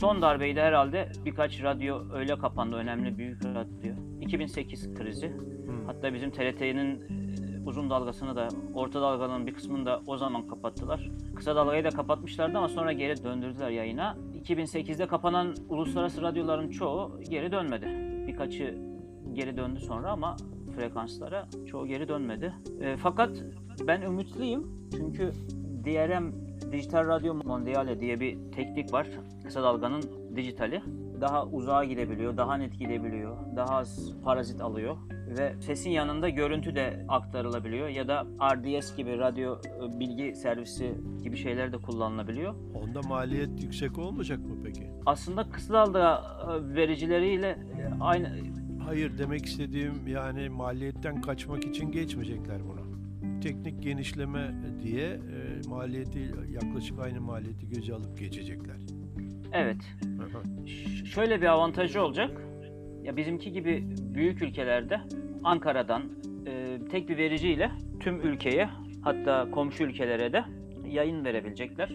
Son darbeyi de herhalde birkaç radyo öyle kapandı. Önemli büyük radyo. 2008 krizi. Hmm. Hatta bizim TRT'nin uzun dalgasını da orta dalganın bir kısmını da o zaman kapattılar. Kısa dalgayı da kapatmışlardı ama sonra geri döndürdüler yayına. 2008'de kapanan uluslararası radyoların çoğu geri dönmedi. Birkaçı geri döndü sonra ama frekanslara çoğu geri dönmedi. E, fakat ben ümitliyim çünkü DRM Dijital Radyo Mondiale diye bir teknik var. Kısa dalganın dijitali. Daha uzağa gidebiliyor, daha net gidebiliyor, daha az parazit alıyor ve sesin yanında görüntü de aktarılabiliyor ya da RDS gibi radyo e, bilgi servisi gibi şeyler de kullanılabiliyor. Onda maliyet yüksek olmayacak mı peki? Aslında kısa dalga e, vericileriyle e, aynı Hayır demek istediğim yani maliyetten kaçmak için geçmeyecekler buna. Teknik genişleme diye e, maliyeti yaklaşık aynı maliyeti göze alıp geçecekler. Evet. Ş- şöyle bir avantajı olacak. Ya bizimki gibi büyük ülkelerde Ankara'dan e, tek bir vericiyle tüm ülkeye hatta komşu ülkelere de yayın verebilecekler.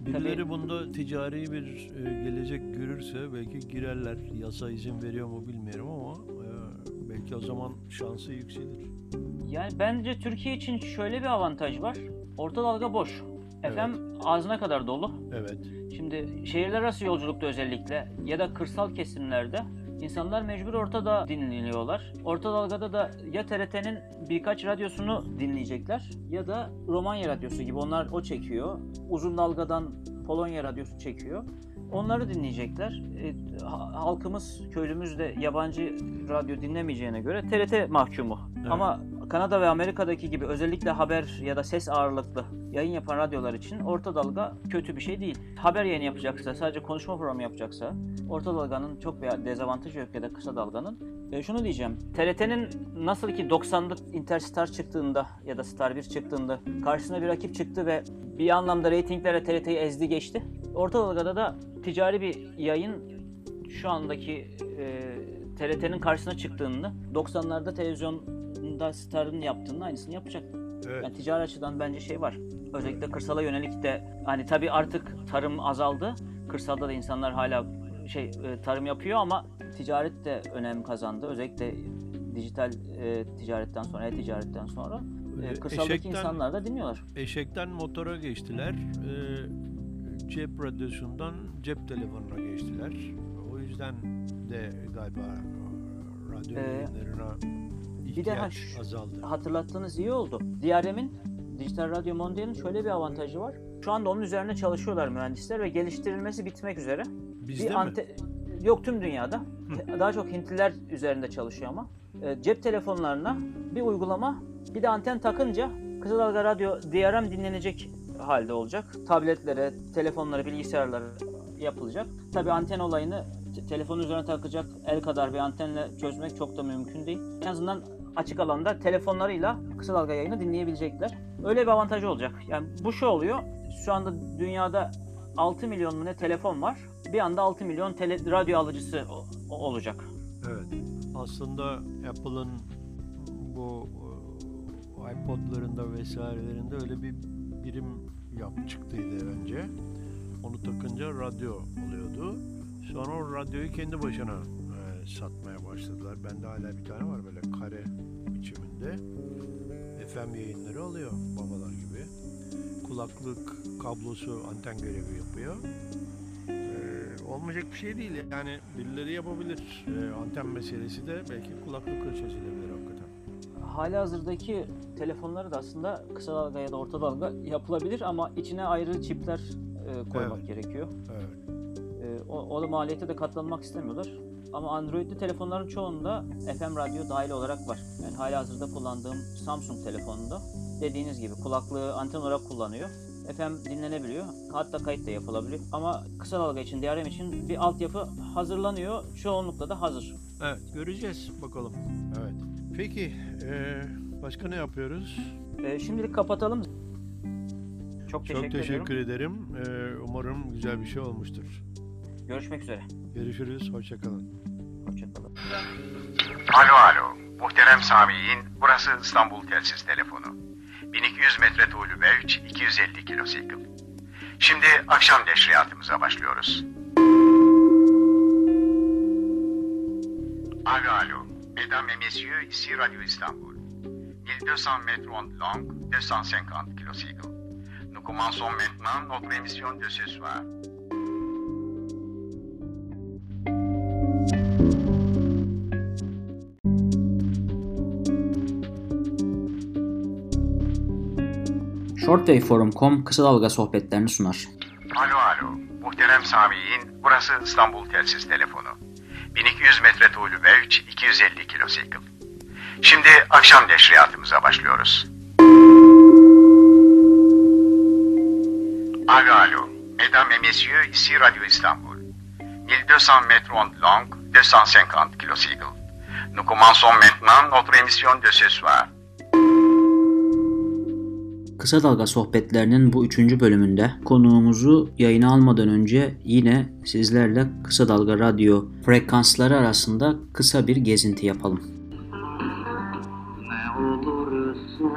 Birileri Tabii, bunda ticari bir e, gelecek görürse belki girerler. Yasa izin veriyor mu bilmiyorum ama e, belki o zaman şansı yükselir. Yani bence Türkiye için şöyle bir avantaj var. Orta dalga boş. Evet. FM ağzına kadar dolu. Evet. Şimdi şehirler arası yolculukta özellikle ya da kırsal kesimlerde İnsanlar mecbur ortada dinliyorlar. Orta dalgada da ya TRT'nin birkaç radyosunu dinleyecekler ya da Romanya radyosu gibi onlar o çekiyor. Uzun dalgadan Polonya radyosu çekiyor. Onları dinleyecekler. E, halkımız, köylümüz de yabancı radyo dinlemeyeceğine göre TRT mahkumu. Evet. Ama Kanada ve Amerika'daki gibi özellikle haber ya da ses ağırlıklı yayın yapan radyolar için orta dalga kötü bir şey değil. Haber yayını yapacaksa, sadece konuşma programı yapacaksa orta dalganın çok bir dezavantajı yok ya da kısa dalganın. E, şunu diyeceğim. TRT'nin nasıl ki 90'lık Interstar çıktığında ya da Star 1 çıktığında karşısına bir rakip çıktı ve bir anlamda reytinglere TRT'yi ezdi geçti. Orta dalgada da ticari bir yayın şu andaki e, TRT'nin karşısına çıktığında 90'larda televizyonda Star'ın yaptığının aynısını yapacak. Evet. Yani ticari açıdan bence şey var. Özellikle kırsala yönelik de hani tabii artık tarım azaldı. Kırsalda da insanlar hala şey e, tarım yapıyor ama ticaret de önem kazandı. Özellikle dijital e, ticaretten sonra, e-ticaretten sonra e, kırsaldaki eşekten, insanlar da dinliyorlar. Eşekten motora geçtiler. E, cep radyosundan cep telefonuna geçtiler. O yüzden de galiba radyo ee, yayınlarına bir de ha, azaldı. Hatırlattığınız iyi oldu. DRM'in Dijital Radyo Mondial'in şöyle bir avantajı var. Şu anda onun üzerine çalışıyorlar mühendisler ve geliştirilmesi bitmek üzere. Bizde bir ante- mi? Yok tüm dünyada. Daha çok Hintliler üzerinde çalışıyor ama. E, cep telefonlarına bir uygulama bir de anten takınca kısa dalga radyo DRM dinlenecek halde olacak. Tabletlere, telefonlara, bilgisayarlara yapılacak. Tabi anten olayını telefon üzerine takacak el kadar bir antenle çözmek çok da mümkün değil. En azından açık alanda telefonlarıyla kısa dalga yayını dinleyebilecekler. Öyle bir avantajı olacak. Yani bu şu oluyor. Şu anda dünyada 6 milyon mu ne telefon var. Bir anda 6 milyon tele, radyo alıcısı olacak. Evet. Aslında Apple'ın bu e, iPod'larında vesairelerinde öyle bir birim yap çıktıydı önce. Onu takınca radyo oluyordu. Sonra o radyoyu kendi başına satmaya başladılar. Bende hala bir tane var böyle kare biçiminde. FM yayınları oluyor babalar gibi. Kulaklık kablosu anten görevi yapıyor. Ee, olmayacak bir şey değil yani birileri yapabilir. Ee, anten meselesi de belki kulaklıkla çözülebilir hakikaten. Hali hazırdaki telefonları da aslında kısa dalga ya da orta dalga yapılabilir ama içine ayrı çipler e, koymak evet. gerekiyor. Evet. E, o, o da maliyete de katlanmak istemiyorlar. Ama Android'li telefonların çoğunda FM radyo dahil olarak var. Yani hali hazırda kullandığım Samsung telefonunda dediğiniz gibi kulaklığı anten olarak kullanıyor. FM dinlenebiliyor. Hatta kayıt da yapılabiliyor. Ama kısa dalga için, DRM için bir altyapı hazırlanıyor. Çoğunlukla da hazır. Evet, göreceğiz bakalım. Evet. Peki, ee, başka ne yapıyoruz? E, şimdilik kapatalım. Çok teşekkür, Çok teşekkür ederim. Ee, umarım güzel bir şey olmuştur. Görüşmek üzere. Görüşürüz. Hoşçakalın. Hoşçakalın. Alo alo. Muhterem Sami'in burası İstanbul telsiz telefonu. 1200 metre tuğlu ve 250 kilo sikl. Şimdi akşam neşriyatımıza başlıyoruz. Alo alo. Mesdames et messieurs, ici Radio Istanbul. 1200 mètres ondes longues, 250 kilocycles. Nous commençons maintenant notre émission de ce soir. Shortwaveforum.com kısa dalga sohbetlerini sunar. Alo alo. Muhterem Sami'in burası İstanbul telsiz telefonu. 1200 metre tuğlu ve 250 kilo sikl. Şimdi akşam neşriyatımıza başlıyoruz. Alo alo. Mesdames et messieurs, ici Radio Istanbul. 1200 mètres ondes longues, 250 kilocycles. Nous commençons maintenant notre émission de ce soir. Kısa Dalga sohbetlerinin bu üçüncü bölümünde konuğumuzu yayına almadan önce yine sizlerle Kısa Dalga radyo frekansları arasında kısa bir gezinti yapalım. Ne olursun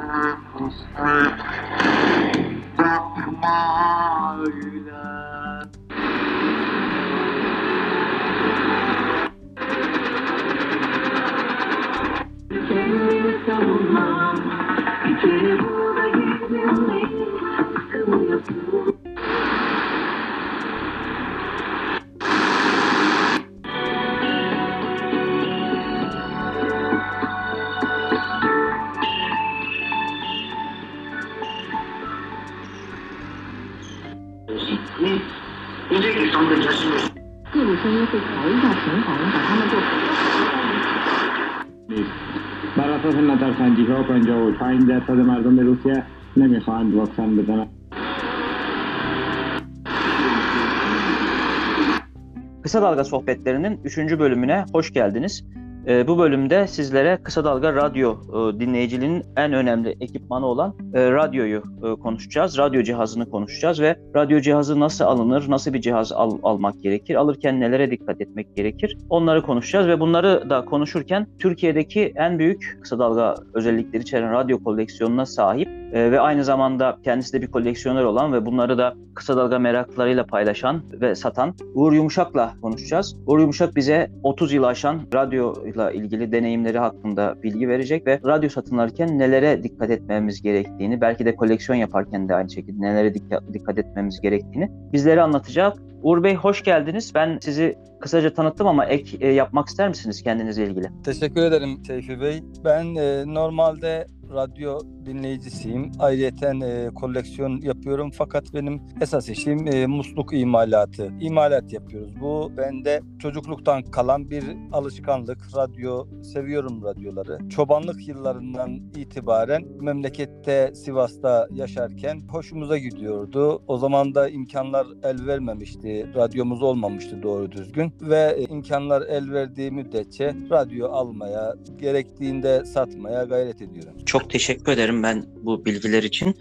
بر اساس نظرسنجی ها 55 درصد مردم روسیه نمی‌خواهند واکسن بزنند Kısa Dalga Sohbetlerinin 3. bölümüne hoş geldiniz. Ee, bu bölümde sizlere Kısa Dalga Radyo e, dinleyiciliğinin en önemli ekipmanı olan e, radyoyu e, konuşacağız. Radyo cihazını konuşacağız ve radyo cihazı nasıl alınır, nasıl bir cihaz al- almak gerekir, alırken nelere dikkat etmek gerekir onları konuşacağız ve bunları da konuşurken Türkiye'deki en büyük kısa dalga özellikleri içeren radyo koleksiyonuna sahip e, ve aynı zamanda kendisi de bir koleksiyoner olan ve bunları da kısa dalga meraklılarıyla paylaşan ve satan Uğur Yumuşak'la konuşacağız. Uğur Yumuşak bize 30 yıl aşan radyoyla ilgili deneyimleri hakkında bilgi verecek ve radyo satın alırken nelere dikkat etmemiz gerektiğini, belki de koleksiyon yaparken de aynı şekilde nelere dikkat etmemiz gerektiğini bizlere anlatacak. Uğur Bey hoş geldiniz. Ben sizi kısaca tanıttım ama ek e, yapmak ister misiniz kendinizle ilgili? Teşekkür ederim Seyfi Bey. Ben e, normalde radyo dinleyicisiyim. Ayrıca e, koleksiyon yapıyorum fakat benim esas işim e, musluk imalatı. İmalat yapıyoruz. Bu bende çocukluktan kalan bir alışkanlık. Radyo, seviyorum radyoları. Çobanlık yıllarından itibaren memlekette Sivas'ta yaşarken hoşumuza gidiyordu. O zaman da imkanlar el vermemişti. Radyomuz olmamıştı doğru düzgün ve e, imkanlar el verdiği müddetçe radyo almaya, gerektiğinde satmaya gayret ediyorum. Çok teşekkür ederim ben bu bilgiler için.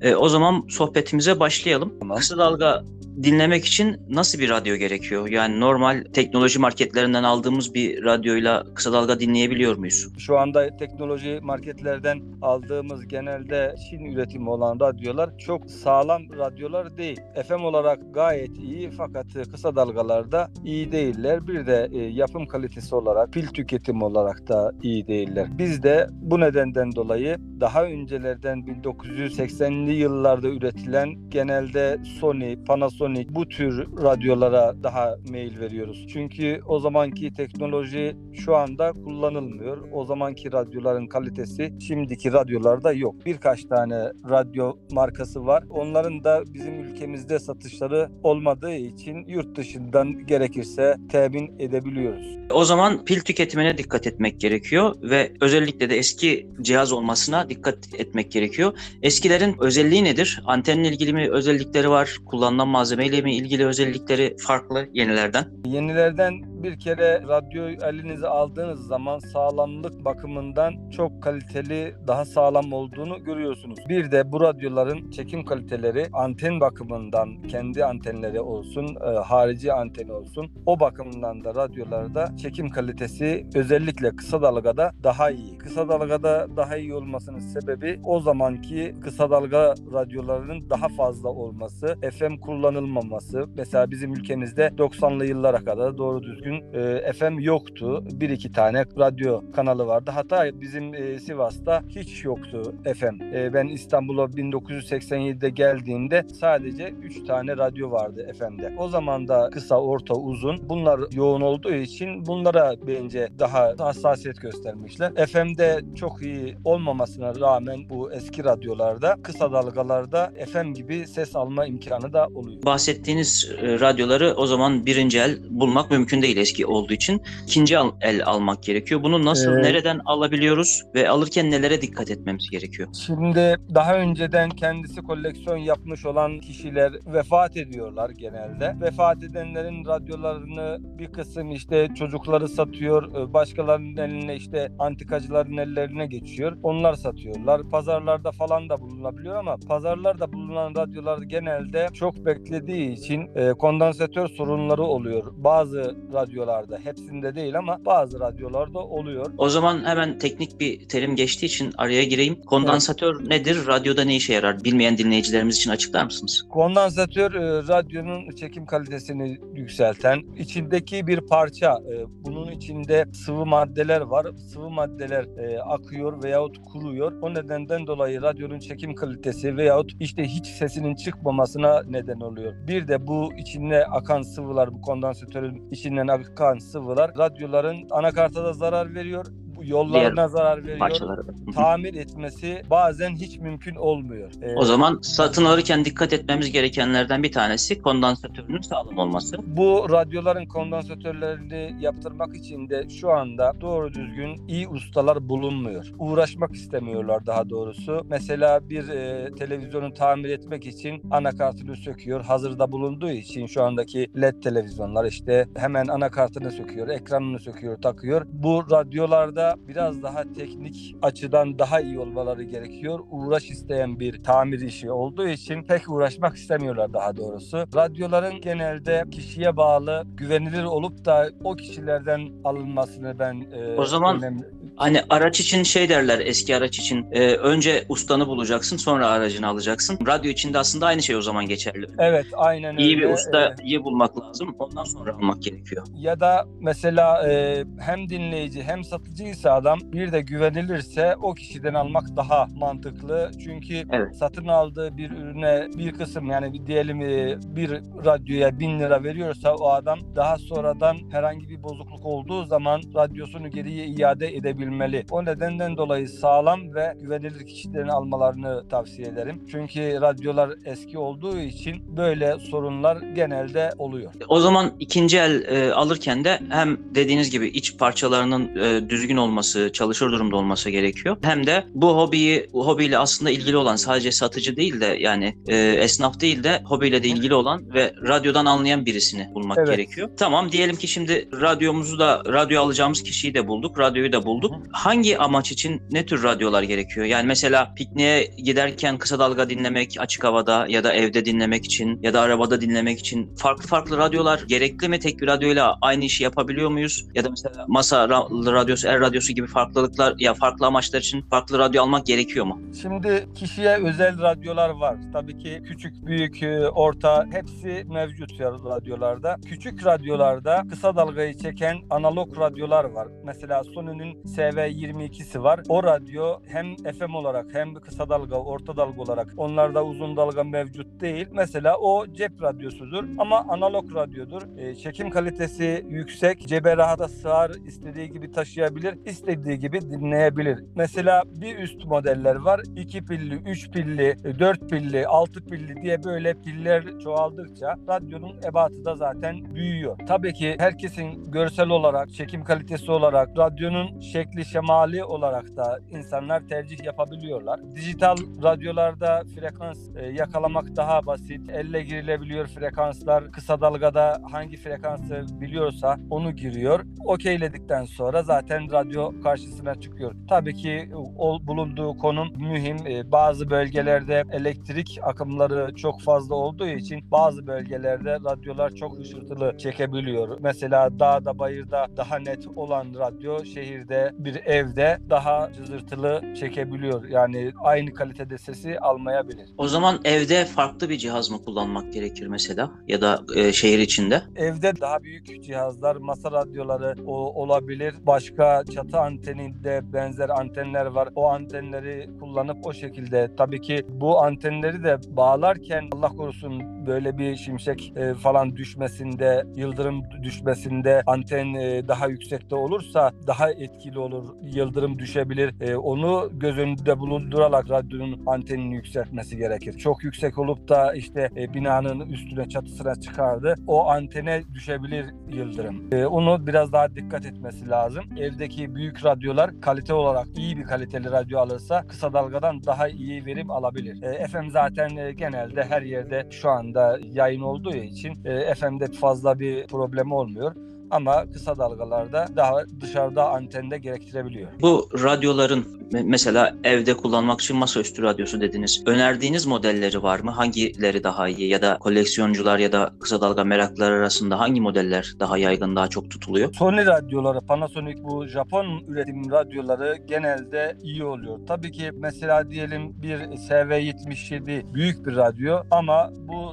E, o zaman sohbetimize başlayalım. Tamam. Kısa dalga dinlemek için nasıl bir radyo gerekiyor? Yani normal teknoloji marketlerinden aldığımız bir radyoyla kısa dalga dinleyebiliyor muyuz? Şu anda teknoloji marketlerden aldığımız genelde Çin üretimi olan radyolar çok sağlam radyolar değil. FM olarak gayet iyi fakat kısa dalgalarda iyi değiller. Bir de e, yapım kalitesi olarak, pil tüketimi olarak da iyi değiller. Biz de bu nedenden dolayı daha öncelerden 1980'li yıllarda üretilen genelde Sony, Panasonic bu tür radyolara daha mail veriyoruz. Çünkü o zamanki teknoloji şu anda kullanılmıyor. O zamanki radyoların kalitesi şimdiki radyolarda yok. Birkaç tane radyo markası var. Onların da bizim ülkemizde satışları olmadığı için yurt dışından gerekirse temin edebiliyoruz. O zaman pil tüketimine dikkat etmek gerekiyor ve özellikle de eski cihaz olmasına dikkat etmek gerekiyor. Eskilerin özelliği nedir? Antenle ilgili mi özellikleri var? Kullanılan malzemeyle mi ilgili özellikleri farklı yenilerden? Yenilerden bir kere radyoyu elinize aldığınız zaman sağlamlık bakımından çok kaliteli, daha sağlam olduğunu görüyorsunuz. Bir de bu radyoların çekim kaliteleri anten bakımından kendi antenleri olsun, e, harici anteni olsun. O bakımdan da radyolarda çekim kalitesi özellikle kısa dalgada daha iyi. Kısa dalgada daha iyi olmasının sebebi o zamanki kısa dalga radyolarının daha fazla olması, FM kullanılmaması. Mesela bizim ülkemizde 90'lı yıllara kadar doğru düzgün e, FM yoktu. Bir iki tane radyo kanalı vardı. Hatta bizim e, Sivas'ta hiç yoktu FM. E, ben İstanbul'a 1987'de geldiğimde sadece 3 tane radyo vardı FM'de. O zaman da kısa, orta, uzun bunlar yoğun olduğu için bunlara bence daha hassasiyet göstermişler. FM'de çok iyi olmamasına rağmen bu eski radyolarda kısa dalgalarda FM gibi ses alma imkanı da oluyor. Bahsettiğiniz e, radyoları o zaman birinci el bulmak mümkün değil eski olduğu için. İkinci al- el almak gerekiyor. Bunu nasıl, Evet. nereden alabiliyoruz ve alırken nelere dikkat etmemiz gerekiyor? Şimdi daha önceden kendisi koleksiyon yapmış olan kişiler vefat ediyorlar genelde. Vefat edenlerin radyolarını bir kısım işte çocukları satıyor, e, başkalarının eline işte antikacıların ellerine geçiyor. Onlar satıyorlar. Pazarlarda falan da bulunabiliyor ama pazarlarda bulunan radyolar genelde çok beklediği için e, kondansatör sorunları oluyor. Bazı radyolarda, hepsinde değil ama bazı radyolarda oluyor. O zaman hemen teknik bir terim geçtiği için araya gireyim. Kondansatör nedir? Radyoda ne işe yarar? Bilmeyen dinleyicilerimiz için açıklar mısınız? Kondansatör e, radyonun çekim kalitesini yükselten içindeki bir parça. E, bunun içinde sıvı maddeler var. Sıvı maddeler e, akıyor veyahut kuruyor. O nedenden dolayı radyonun çekim kalitesi veyahut işte hiç sesinin çıkmamasına neden oluyor. Bir de bu içine akan sıvılar, bu kondansatörün içinden akan sıvılar radyoların anakarta da zarar veriyor. Yollarına zarar veriyor. parçaları. Tamir etmesi bazen hiç mümkün olmuyor. Ee, O zaman satın alırken dikkat etmemiz gerekenlerden bir tanesi kondansatörünün sağlam olması. Bu radyoların kondansatörlerini yaptırmak için de şu anda doğru düzgün iyi ustalar bulunmuyor. Uğraşmak istemiyorlar daha doğrusu. Mesela bir e, televizyonu tamir etmek için anakartını söküyor. Hazırda bulunduğu için şu andaki LED televizyonlar işte hemen anakartını söküyor, ekranını söküyor, takıyor. Bu radyolarda biraz daha teknik açıdan daha iyi olmaları gerekiyor. Uğraş isteyen bir tamir işi olduğu için pek uğraşmak istemiyorlar daha doğrusu. Radyoların genelde kişiye bağlı, güvenilir olup da o kişilerden alınmasını ben e, O zaman önemli Hani araç için şey derler eski araç için e, önce ustanı bulacaksın sonra aracını alacaksın. Radyo için de aslında aynı şey o zaman geçerli. Evet aynen öyle. İyi bir Ee, ustayı bulmak lazım. Ondan sonra almak gerekiyor. ya da mesela e, hem dinleyici hem satıcıysa adam bir de güvenilirse o kişiden almak daha mantıklı. Çünkü Evet. satın aldığı bir ürüne bir kısım yani bir diyelim e, bir radyoya bin lira veriyorsa o adam daha sonradan herhangi bir bozukluk olduğu zaman radyosunu geriye iade edebilmeli. O nedenden dolayı sağlam ve güvenilir kişilerin almalarını tavsiye ederim. Çünkü radyolar eski olduğu için böyle sorunlar genelde oluyor. O zaman ikinci el e, alırken de hem dediğiniz gibi iç parçalarının e, düzgün olması, çalışır durumda olması gerekiyor. Hem de bu hobiyi, bu hobiyle aslında ilgili olan sadece satıcı değil de yani e, esnaf değil de hobiyle de ilgili olan ve radyodan anlayan birisini bulmak Evet. gerekiyor. Tamam diyelim ki şimdi radyomuzu da radyo alacağımız kişiyi de bulduk, radyoyu da bulduk. Hangi amaç için ne tür radyolar gerekiyor? Yani mesela pikniğe giderken kısa dalga dinlemek açık havada ya da evde dinlemek için ya da arabada dinlemek için farklı farklı radyolar gerekli mi? Tek bir radyoyla aynı işi yapabiliyor muyuz? Ya da mesela masa ra- radyosu, er radyosu gibi farklılıklar ya farklı amaçlar için farklı radyo almak gerekiyor mu? Şimdi kişiye özel radyolar var. Tabii ki küçük, büyük, e, orta hepsi mevcut ya radyolarda. Küçük radyolarda kısa dalgayı çeken analog radyolar var. Mesela Sony'nin SV22'si var. O radyo hem FM olarak hem kısa dalga, orta dalga olarak onlarda uzun dalga mevcut değil. Mesela o cep radyosudur ama analog radyodur. E, çekim kalitesi yüksek, cebe rahata sığar, istediği gibi taşıyabilir, istediği gibi dinleyebilir. Mesela bir üst modeller var. 2 pilli, 3 pilli, 4 pilli, 6 pilli diye böyle piller çoğaldıkça radyonun ebatı da zaten büyüyor. Tabii ki herkesin görsel olarak, çekim kalitesi olarak, radyonun şekli şemali olarak da insanlar tercih yapabiliyorlar. Dijital radyolarda frekans e, yakalamak daha basit. Elle girilebiliyor frekanslar. Kısa dalgada hangi frekansı biliyorsa onu giriyor. Okeyledikten sonra zaten radyo karşısına çıkıyor. Tabii ki o bulunduğu konum mühim. E, Bazı bölgelerde elektrik akımları çok fazla olduğu için bazı bölgelerde radyolar çok ışıltılı çekebiliyor. Mesela dağda bayırda daha net olan radyo şehirde bir evde daha cızırtılı çekebiliyor. Yani aynı kalitede sesi almayabilir. O zaman evde farklı bir cihaz mı kullanmak gerekir mesela ya da e, şehir içinde? Evde daha büyük cihazlar, masa radyoları o, olabilir. Başka çatı anteninde benzer antenler var. O antenleri kullanıp o şekilde tabii ki bu antenleri de bağlarken Allah korusun böyle bir şimşek e, falan düşmesinde, yıldırım düşmesinde anten e, daha yüksekte olursa daha etkili olur. Yıldırım düşebilir. E, onu göz önünde bulundurarak radyonun antenini yükseltmesi gerekir. Çok yüksek olup da işte e, binanın üstüne çatısına çıkardı. O antene düşebilir yıldırım. E, onu biraz daha dikkat etmesi lazım. Evdeki büyük radyolar kalite olarak iyi bir kaliteli radyo alırsa kısa dalgadan daha iyi verim alabilir. E, FM zaten e, genelde her yerde şu anda yayın olduğu için e, FM'de fazla bir problem olmuyor. Ama kısa dalgalarda daha dışarıda antende gerektirebiliyor. Bu radyoların me- mesela evde kullanmak için masaüstü radyosu dediniz. Önerdiğiniz modelleri var mı? Hangileri daha iyi ya da koleksiyoncular ya da kısa dalga meraklıları arasında hangi modeller daha yaygın, daha çok tutuluyor? Sony radyoları, Panasonic bu Japon üretim radyoları genelde iyi oluyor. Tabii ki mesela diyelim bir SV77 büyük bir radyo ama bu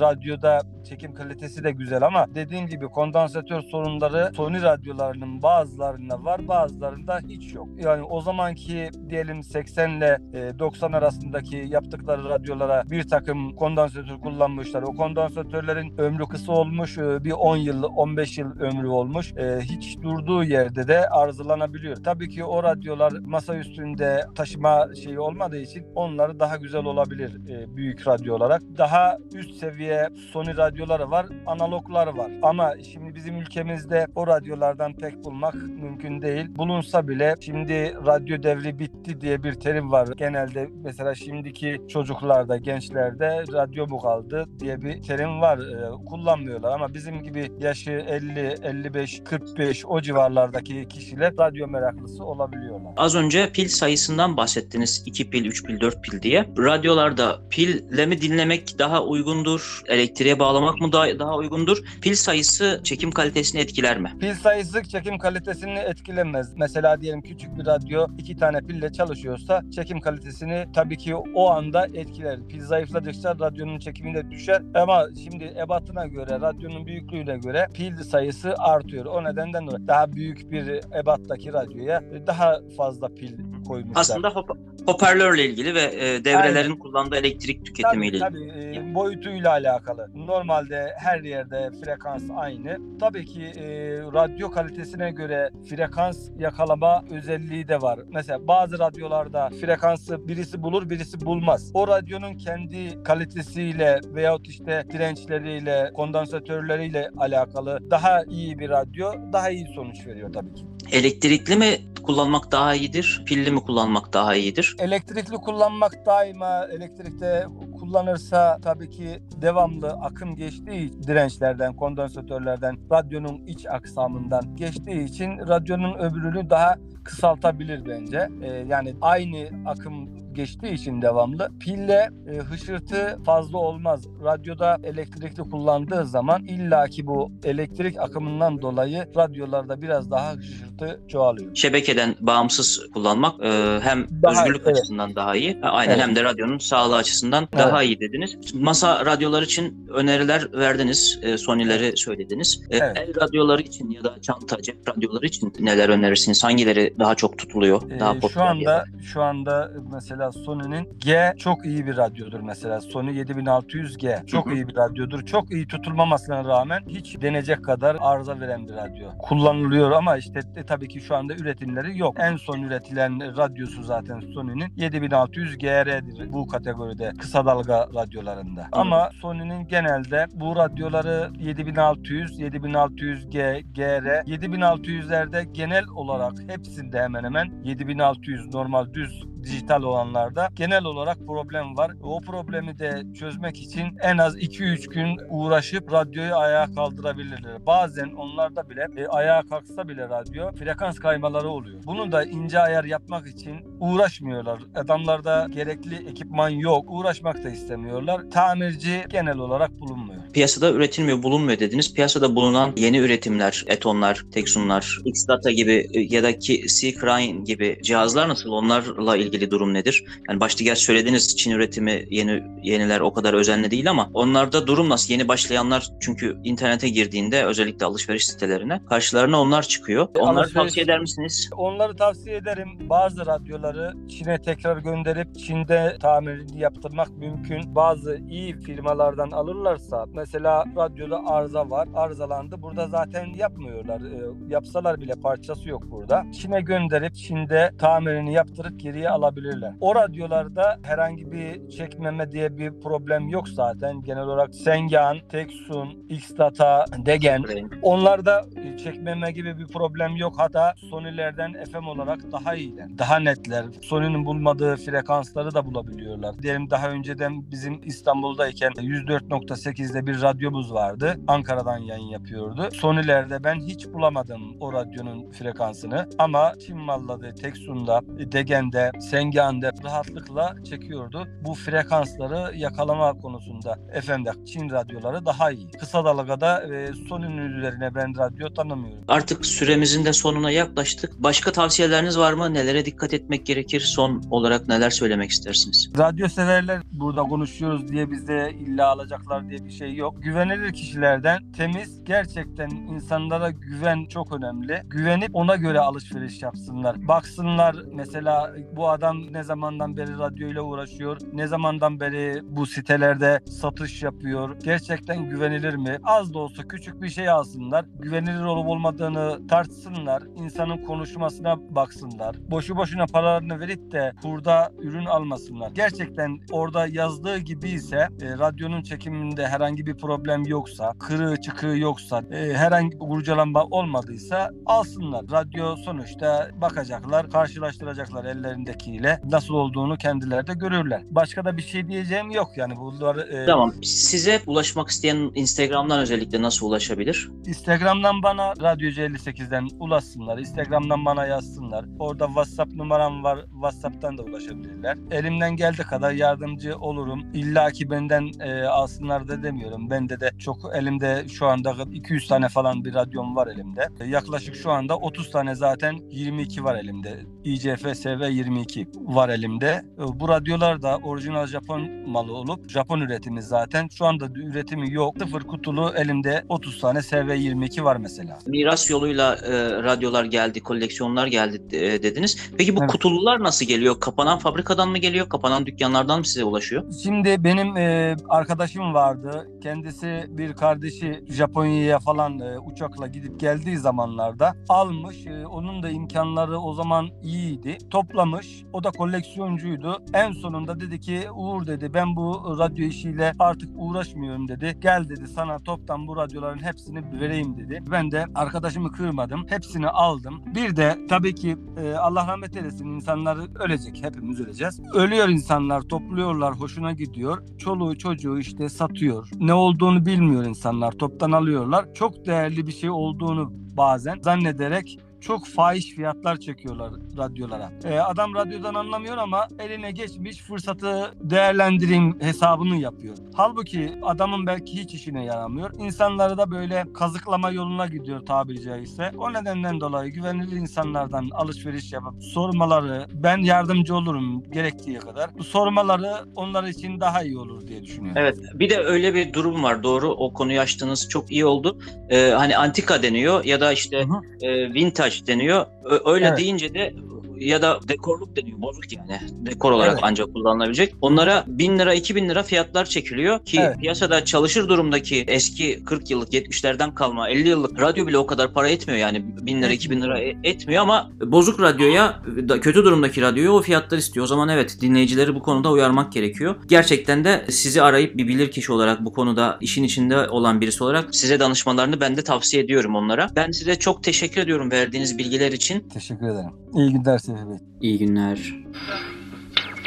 radyoda çekim kalitesi de güzel ama dediğim gibi kondansatör sorunları Sony radyolarının bazılarında var bazılarında hiç yok. Yani o zaman anki diyelim 80 ile e, 90 arasındaki yaptıkları radyolara bir takım kondansatör kullanmışlar. O kondansatörlerin ömrü kısa olmuş. e, Bir 10 yıl, 15 yıl ömrü olmuş. E, Hiç durduğu yerde de arızalanabiliyor. Tabii ki o radyolar masa üstünde taşıma şeyi olmadığı için onları daha güzel olabilir e, büyük radyo olarak. Daha üst seviye Sony radyoları var, analogları var. Ama şimdi bizim ülkemizde o radyolardan pek bulmak mümkün değil. Bulunsa bile şimdi radyo devri bitti diye bir terim var. Genelde mesela şimdiki çocuklarda, gençlerde radyo mu kaldı diye bir terim var. Ee, kullanmıyorlar ama bizim gibi yaşı 50, 55, 45 o civarlardaki kişiler radyo meraklısı olabiliyorlar. Az önce pil sayısından bahsettiniz. 2 pil, 3 pil, 4 pil diye. Radyolarda pille mi dinlemek daha uygundur? Elektriğe bağlamak mı daha, daha uygundur? Pil sayısı çekim kalitesini etkiler mi? Pil sayısı çekim kalitesini etkilemez. Mesela diyelim küçük bir radyo iki tane pille çalışıyorsa çekim kalitesini tabii ki o anda etkiler. Pil zayıfladıkça radyonun çekimi de düşer. Ama şimdi ebatına göre, radyonun büyüklüğüne göre pil sayısı artıyor. O nedenden dolayı daha büyük bir ebattaki radyoya daha fazla pil koymuşlar. Aslında hop- hoparlörle ilgili ve e, devrelerin kullandığı elektrik tüketimiyle Tabii, ilgili. tabii e, boyutuyla alakalı. Normalde her yerde frekans aynı. Tabii ki e, radyo kalitesine göre frekans yakalama özelliği de var. Mesela bazı radyolarda frekansı birisi bulur birisi bulmaz. O radyonun kendi kalitesiyle veyahut işte dirençleriyle, kondansatörleriyle alakalı daha iyi bir radyo daha iyi sonuç veriyor tabii ki. Elektrikli mi kullanmak daha iyidir, pilli mi kullanmak daha iyidir? Elektrikli kullanmak daima elektrikte kullanırsa tabii ki devamlı akım geçtiği dirençlerden, kondansatörlerden, radyonun iç aksamından geçtiği için radyonun ömrünü daha kısaltabilir bence. Ee, yani aynı akım geçtiği için devamlı. Pille e, hışırtı fazla olmaz. Radyoda elektrikli kullandığı zaman illaki bu elektrik akımından dolayı radyolarda biraz daha hışırtı çoğalıyor. Şebekeden bağımsız kullanmak e, hem Daha- özgürlük evet. açısından daha iyi, e, aynen Evet. hem de radyonun sağlığı açısından Evet. daha iyi dediniz. Masa radyolar için öneriler verdiniz, e, Sony'leri söylediniz. E, Evet. El radyoları için ya da çanta, cep radyoları için neler önerirsiniz? Hangileri daha çok tutuluyor, Ee, daha şu popüler? da? anda şu anda mesela Sony'nin G çok iyi bir radyodur mesela. Sony 7600G çok iyi bir radyodur. Çok iyi tutulmamasına rağmen hiç denecek kadar arıza veren bir radyo. Kullanılıyor ama işte de, tabii ki şu anda üretimleri yok. En son üretilen radyosu zaten Sony'nin 7600GR'dir bu kategoride kısa dalga radyolarında. Ama Sony'nin genelde bu radyoları 7600, 7600G, GR, 7600'lerde genel olarak hepsinde hemen hemen 7600 normal düz dijital olanlarda genel olarak problem var. O problemi de çözmek için en az 2-3 gün uğraşıp radyoyu ayağa kaldırabilirler. Bazen onlarda bile e, ayağa kalksa bile radyo frekans kaymaları oluyor. Bunu da ince ayar yapmak için uğraşmıyorlar. Adamlarda gerekli ekipman yok. Uğraşmak da istemiyorlar. Tamirci genel olarak bulunmuyor. Piyasada üretilmiyor, bulunmuyor dediniz. Piyasada bulunan yeni üretimler, Etonlar, Texunlar, X-Data gibi e, ya da ki C-Crane gibi cihazlar nasıl? Onlarla ilgili durum nedir? Yani başta gerçi söylediğiniz Çin üretimi yeni yeniler o kadar özenli değil ama onlarda durum nasıl? Yeni başlayanlar çünkü internete girdiğinde özellikle alışveriş sitelerine karşılarına onlar çıkıyor. Onları Alışveriş- tavsiye eder misiniz? Onları tavsiye ederim. Bazı radyoları Çin'e tekrar gönderip Çin'de tamirini yaptırmak mümkün. Bazı iyi firmalardan alırlarsa mesela radyoda arıza var. Arızalandı. Burada zaten yapmıyorlar. Ee, yapsalar bile parçası yok burada. Çin'e gönderip Çin'de tamirini yaptırıp geriye alabilirler. O radyolarda herhangi bir çekmeme diye bir problem yok zaten. Genel olarak Sengan, Teksun, X-Data, Degen Onlarda e, çekmeme gibi bir problem yok. Hatta Sony'lerden FM olarak daha iyiler. Daha netler. Sony'nin bulmadığı frekansları da bulabiliyorlar. Diyelim daha önceden bizim İstanbul'dayken 104.8'de bir radyomuz vardı. Ankara'dan yayın yapıyordu. Sony'lerde ben hiç bulamadım o radyonun frekansını. Ama Çin malladı Teksun'da, Degen'de, Sengan'de rahatlıkla çekiyordu. Bu frekansları yakalama konusunda FM'de Çin radyoları daha iyi. Kısa dalgada e, Sony'nin üzerine ben radyo tanımıyorum. Artık süremizin de sonuna yaklaştık. Başka tavsiyeleriniz var mı? Nelere dikkat etmek gerekir? Son olarak neler söylemek istersiniz? Radyo severler burada konuşuyoruz diye bize illa alacaklar diye bir şey yok. Güvenilir kişilerden temiz, gerçekten insanlara güven çok önemli. Güvenip ona göre alışveriş yapsınlar. Baksınlar mesela bu adam ne zamandan beri radyoyla uğraşıyor, ne zamandan beri bu sitelerde satış yapıyor. Gerçekten güvenilir mi? Az da olsa küçük bir şey alsınlar. Güvenilir olup olmadığını tartsınlar. İnsanın konuşmasına baksınlar. Boşu boşuna paralarını verip de kurda ürün almasınlar. Gerçekten orada yazdığı gibi ise e, radyonun çekiminde herhangi bir problem yoksa, kırığı çıkığı yoksa, e, herhangi bir kurcalama olmadıysa alsınlar. Radyo sonuçta bakacaklar, karşılaştıracaklar ellerindekiyle. Nasıl olduğunu kendileri de görürler. Başka da bir şey diyeceğim yok yani bunları e, Tamam. Size ulaşmak isteyen Instagram'dan özellikle nasıl ulaşabilir? Instagram'dan bana Radyocu 58'den ulaşsınlar. Instagram'dan bana yazsınlar. Orada WhatsApp numaram var. WhatsApp'tan da ulaşabilirler. Elimden geldiği kadar yardımcı olurum. İlla ki benden e, alsınlar da demiyorum. Bende de çok elimde şu anda 200 tane falan bir radyom var elimde. Yaklaşık şu anda 30 tane zaten 22 var elimde. ICF SV 22 var elimde. E, bu radyolar da orijinal Japon malı olup Japon üretimi zaten. Şu anda üretimi yok. Sıfır kutulu elimde 30 tane SV22 var mesela. Miras yoluyla e, radyolar geldi, koleksiyonlar geldi e, dediniz. Peki bu Evet. kutulular nasıl geliyor? Kapanan fabrikadan mı geliyor? Kapanan dükkanlardan mı size ulaşıyor? Şimdi benim e, arkadaşım vardı. Kendisi bir kardeşi Japonya'ya falan e, uçakla gidip geldiği zamanlarda almış. E, onun da imkanları o zaman iyiydi. Toplamış. O da koleksiyoncuydu. En sonunda dedi ki Uğur dedi ben bu radyo işiyle artık uğraşmıyorum dedi. Gel dedi sana toptan bu radyoların hepsini vereyim dedi. Ben de arkadaşımı kırmadım. Hepsini aldım. Bir de tabii ki e, Allah rahmet eylesin insanlar ölecek. Hepimiz öleceğiz. Ölüyor insanlar topluyorlar hoşuna gidiyor. Çoluğu çocuğu işte satıyor. Ne olduğunu bilmiyor insanlar. Toptan alıyorlar. Çok değerli bir şey olduğunu bazen zannederek çok fahiş fiyatlar çekiyorlar radyolara. Ee, adam radyodan anlamıyor ama eline geçmiş fırsatı değerlendireyim hesabını yapıyor. Halbuki adamın belki hiç işine yaramıyor. İnsanları da böyle kazıklama yoluna gidiyor tabiri caizse. O nedenden dolayı güvenilir insanlardan alışveriş yapıp sormaları ben yardımcı olurum gerektiği kadar. Bu sormaları onlar için daha iyi olur diye düşünüyorum. Evet. Bir de öyle bir durum var. Doğru o konuyu açtığınız çok iyi oldu. Ee, hani antika deniyor ya da işte Hı e, vintage deniyor. Öyle Evet. deyince de ya da dekorluk deniyor. Bozuk yani. Dekor olarak Evet. ancak kullanılabilecek. Onlara 1000 lira 2000 lira fiyatlar çekiliyor ki Evet. piyasada çalışır durumdaki eski 40 yıllık 70'lerden kalma 50 yıllık radyo bile o kadar para etmiyor yani 1000 lira 2000 lira e- etmiyor ama bozuk radyoya kötü durumdaki radyoya o fiyatlar istiyor. O zaman evet dinleyicileri bu konuda uyarmak gerekiyor. Gerçekten de sizi arayıp bir bilirkişi olarak bu konuda işin içinde olan birisi olarak size danışmalarını ben de tavsiye ediyorum onlara. Ben size çok teşekkür ediyorum verdiğiniz bilgiler için. Teşekkür ederim. İyi günler Seyfi Bey. İyi günler.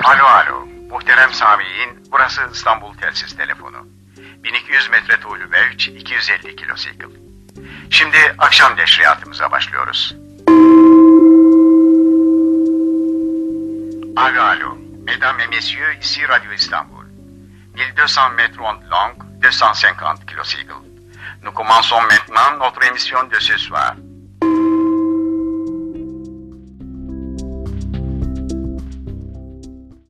Alo alo. Muhterem Sami'in burası İstanbul telsiz telefonu. 1200 metre tuğlu mevç 250 kilosikl. Şimdi akşam neşriyatımıza başlıyoruz. Alo alo. Mesdames et messieurs, ici Radio Istanbul. 1200 mètres ondes longues, 250 kilocycles. Nous commençons maintenant notre émission de ce soir.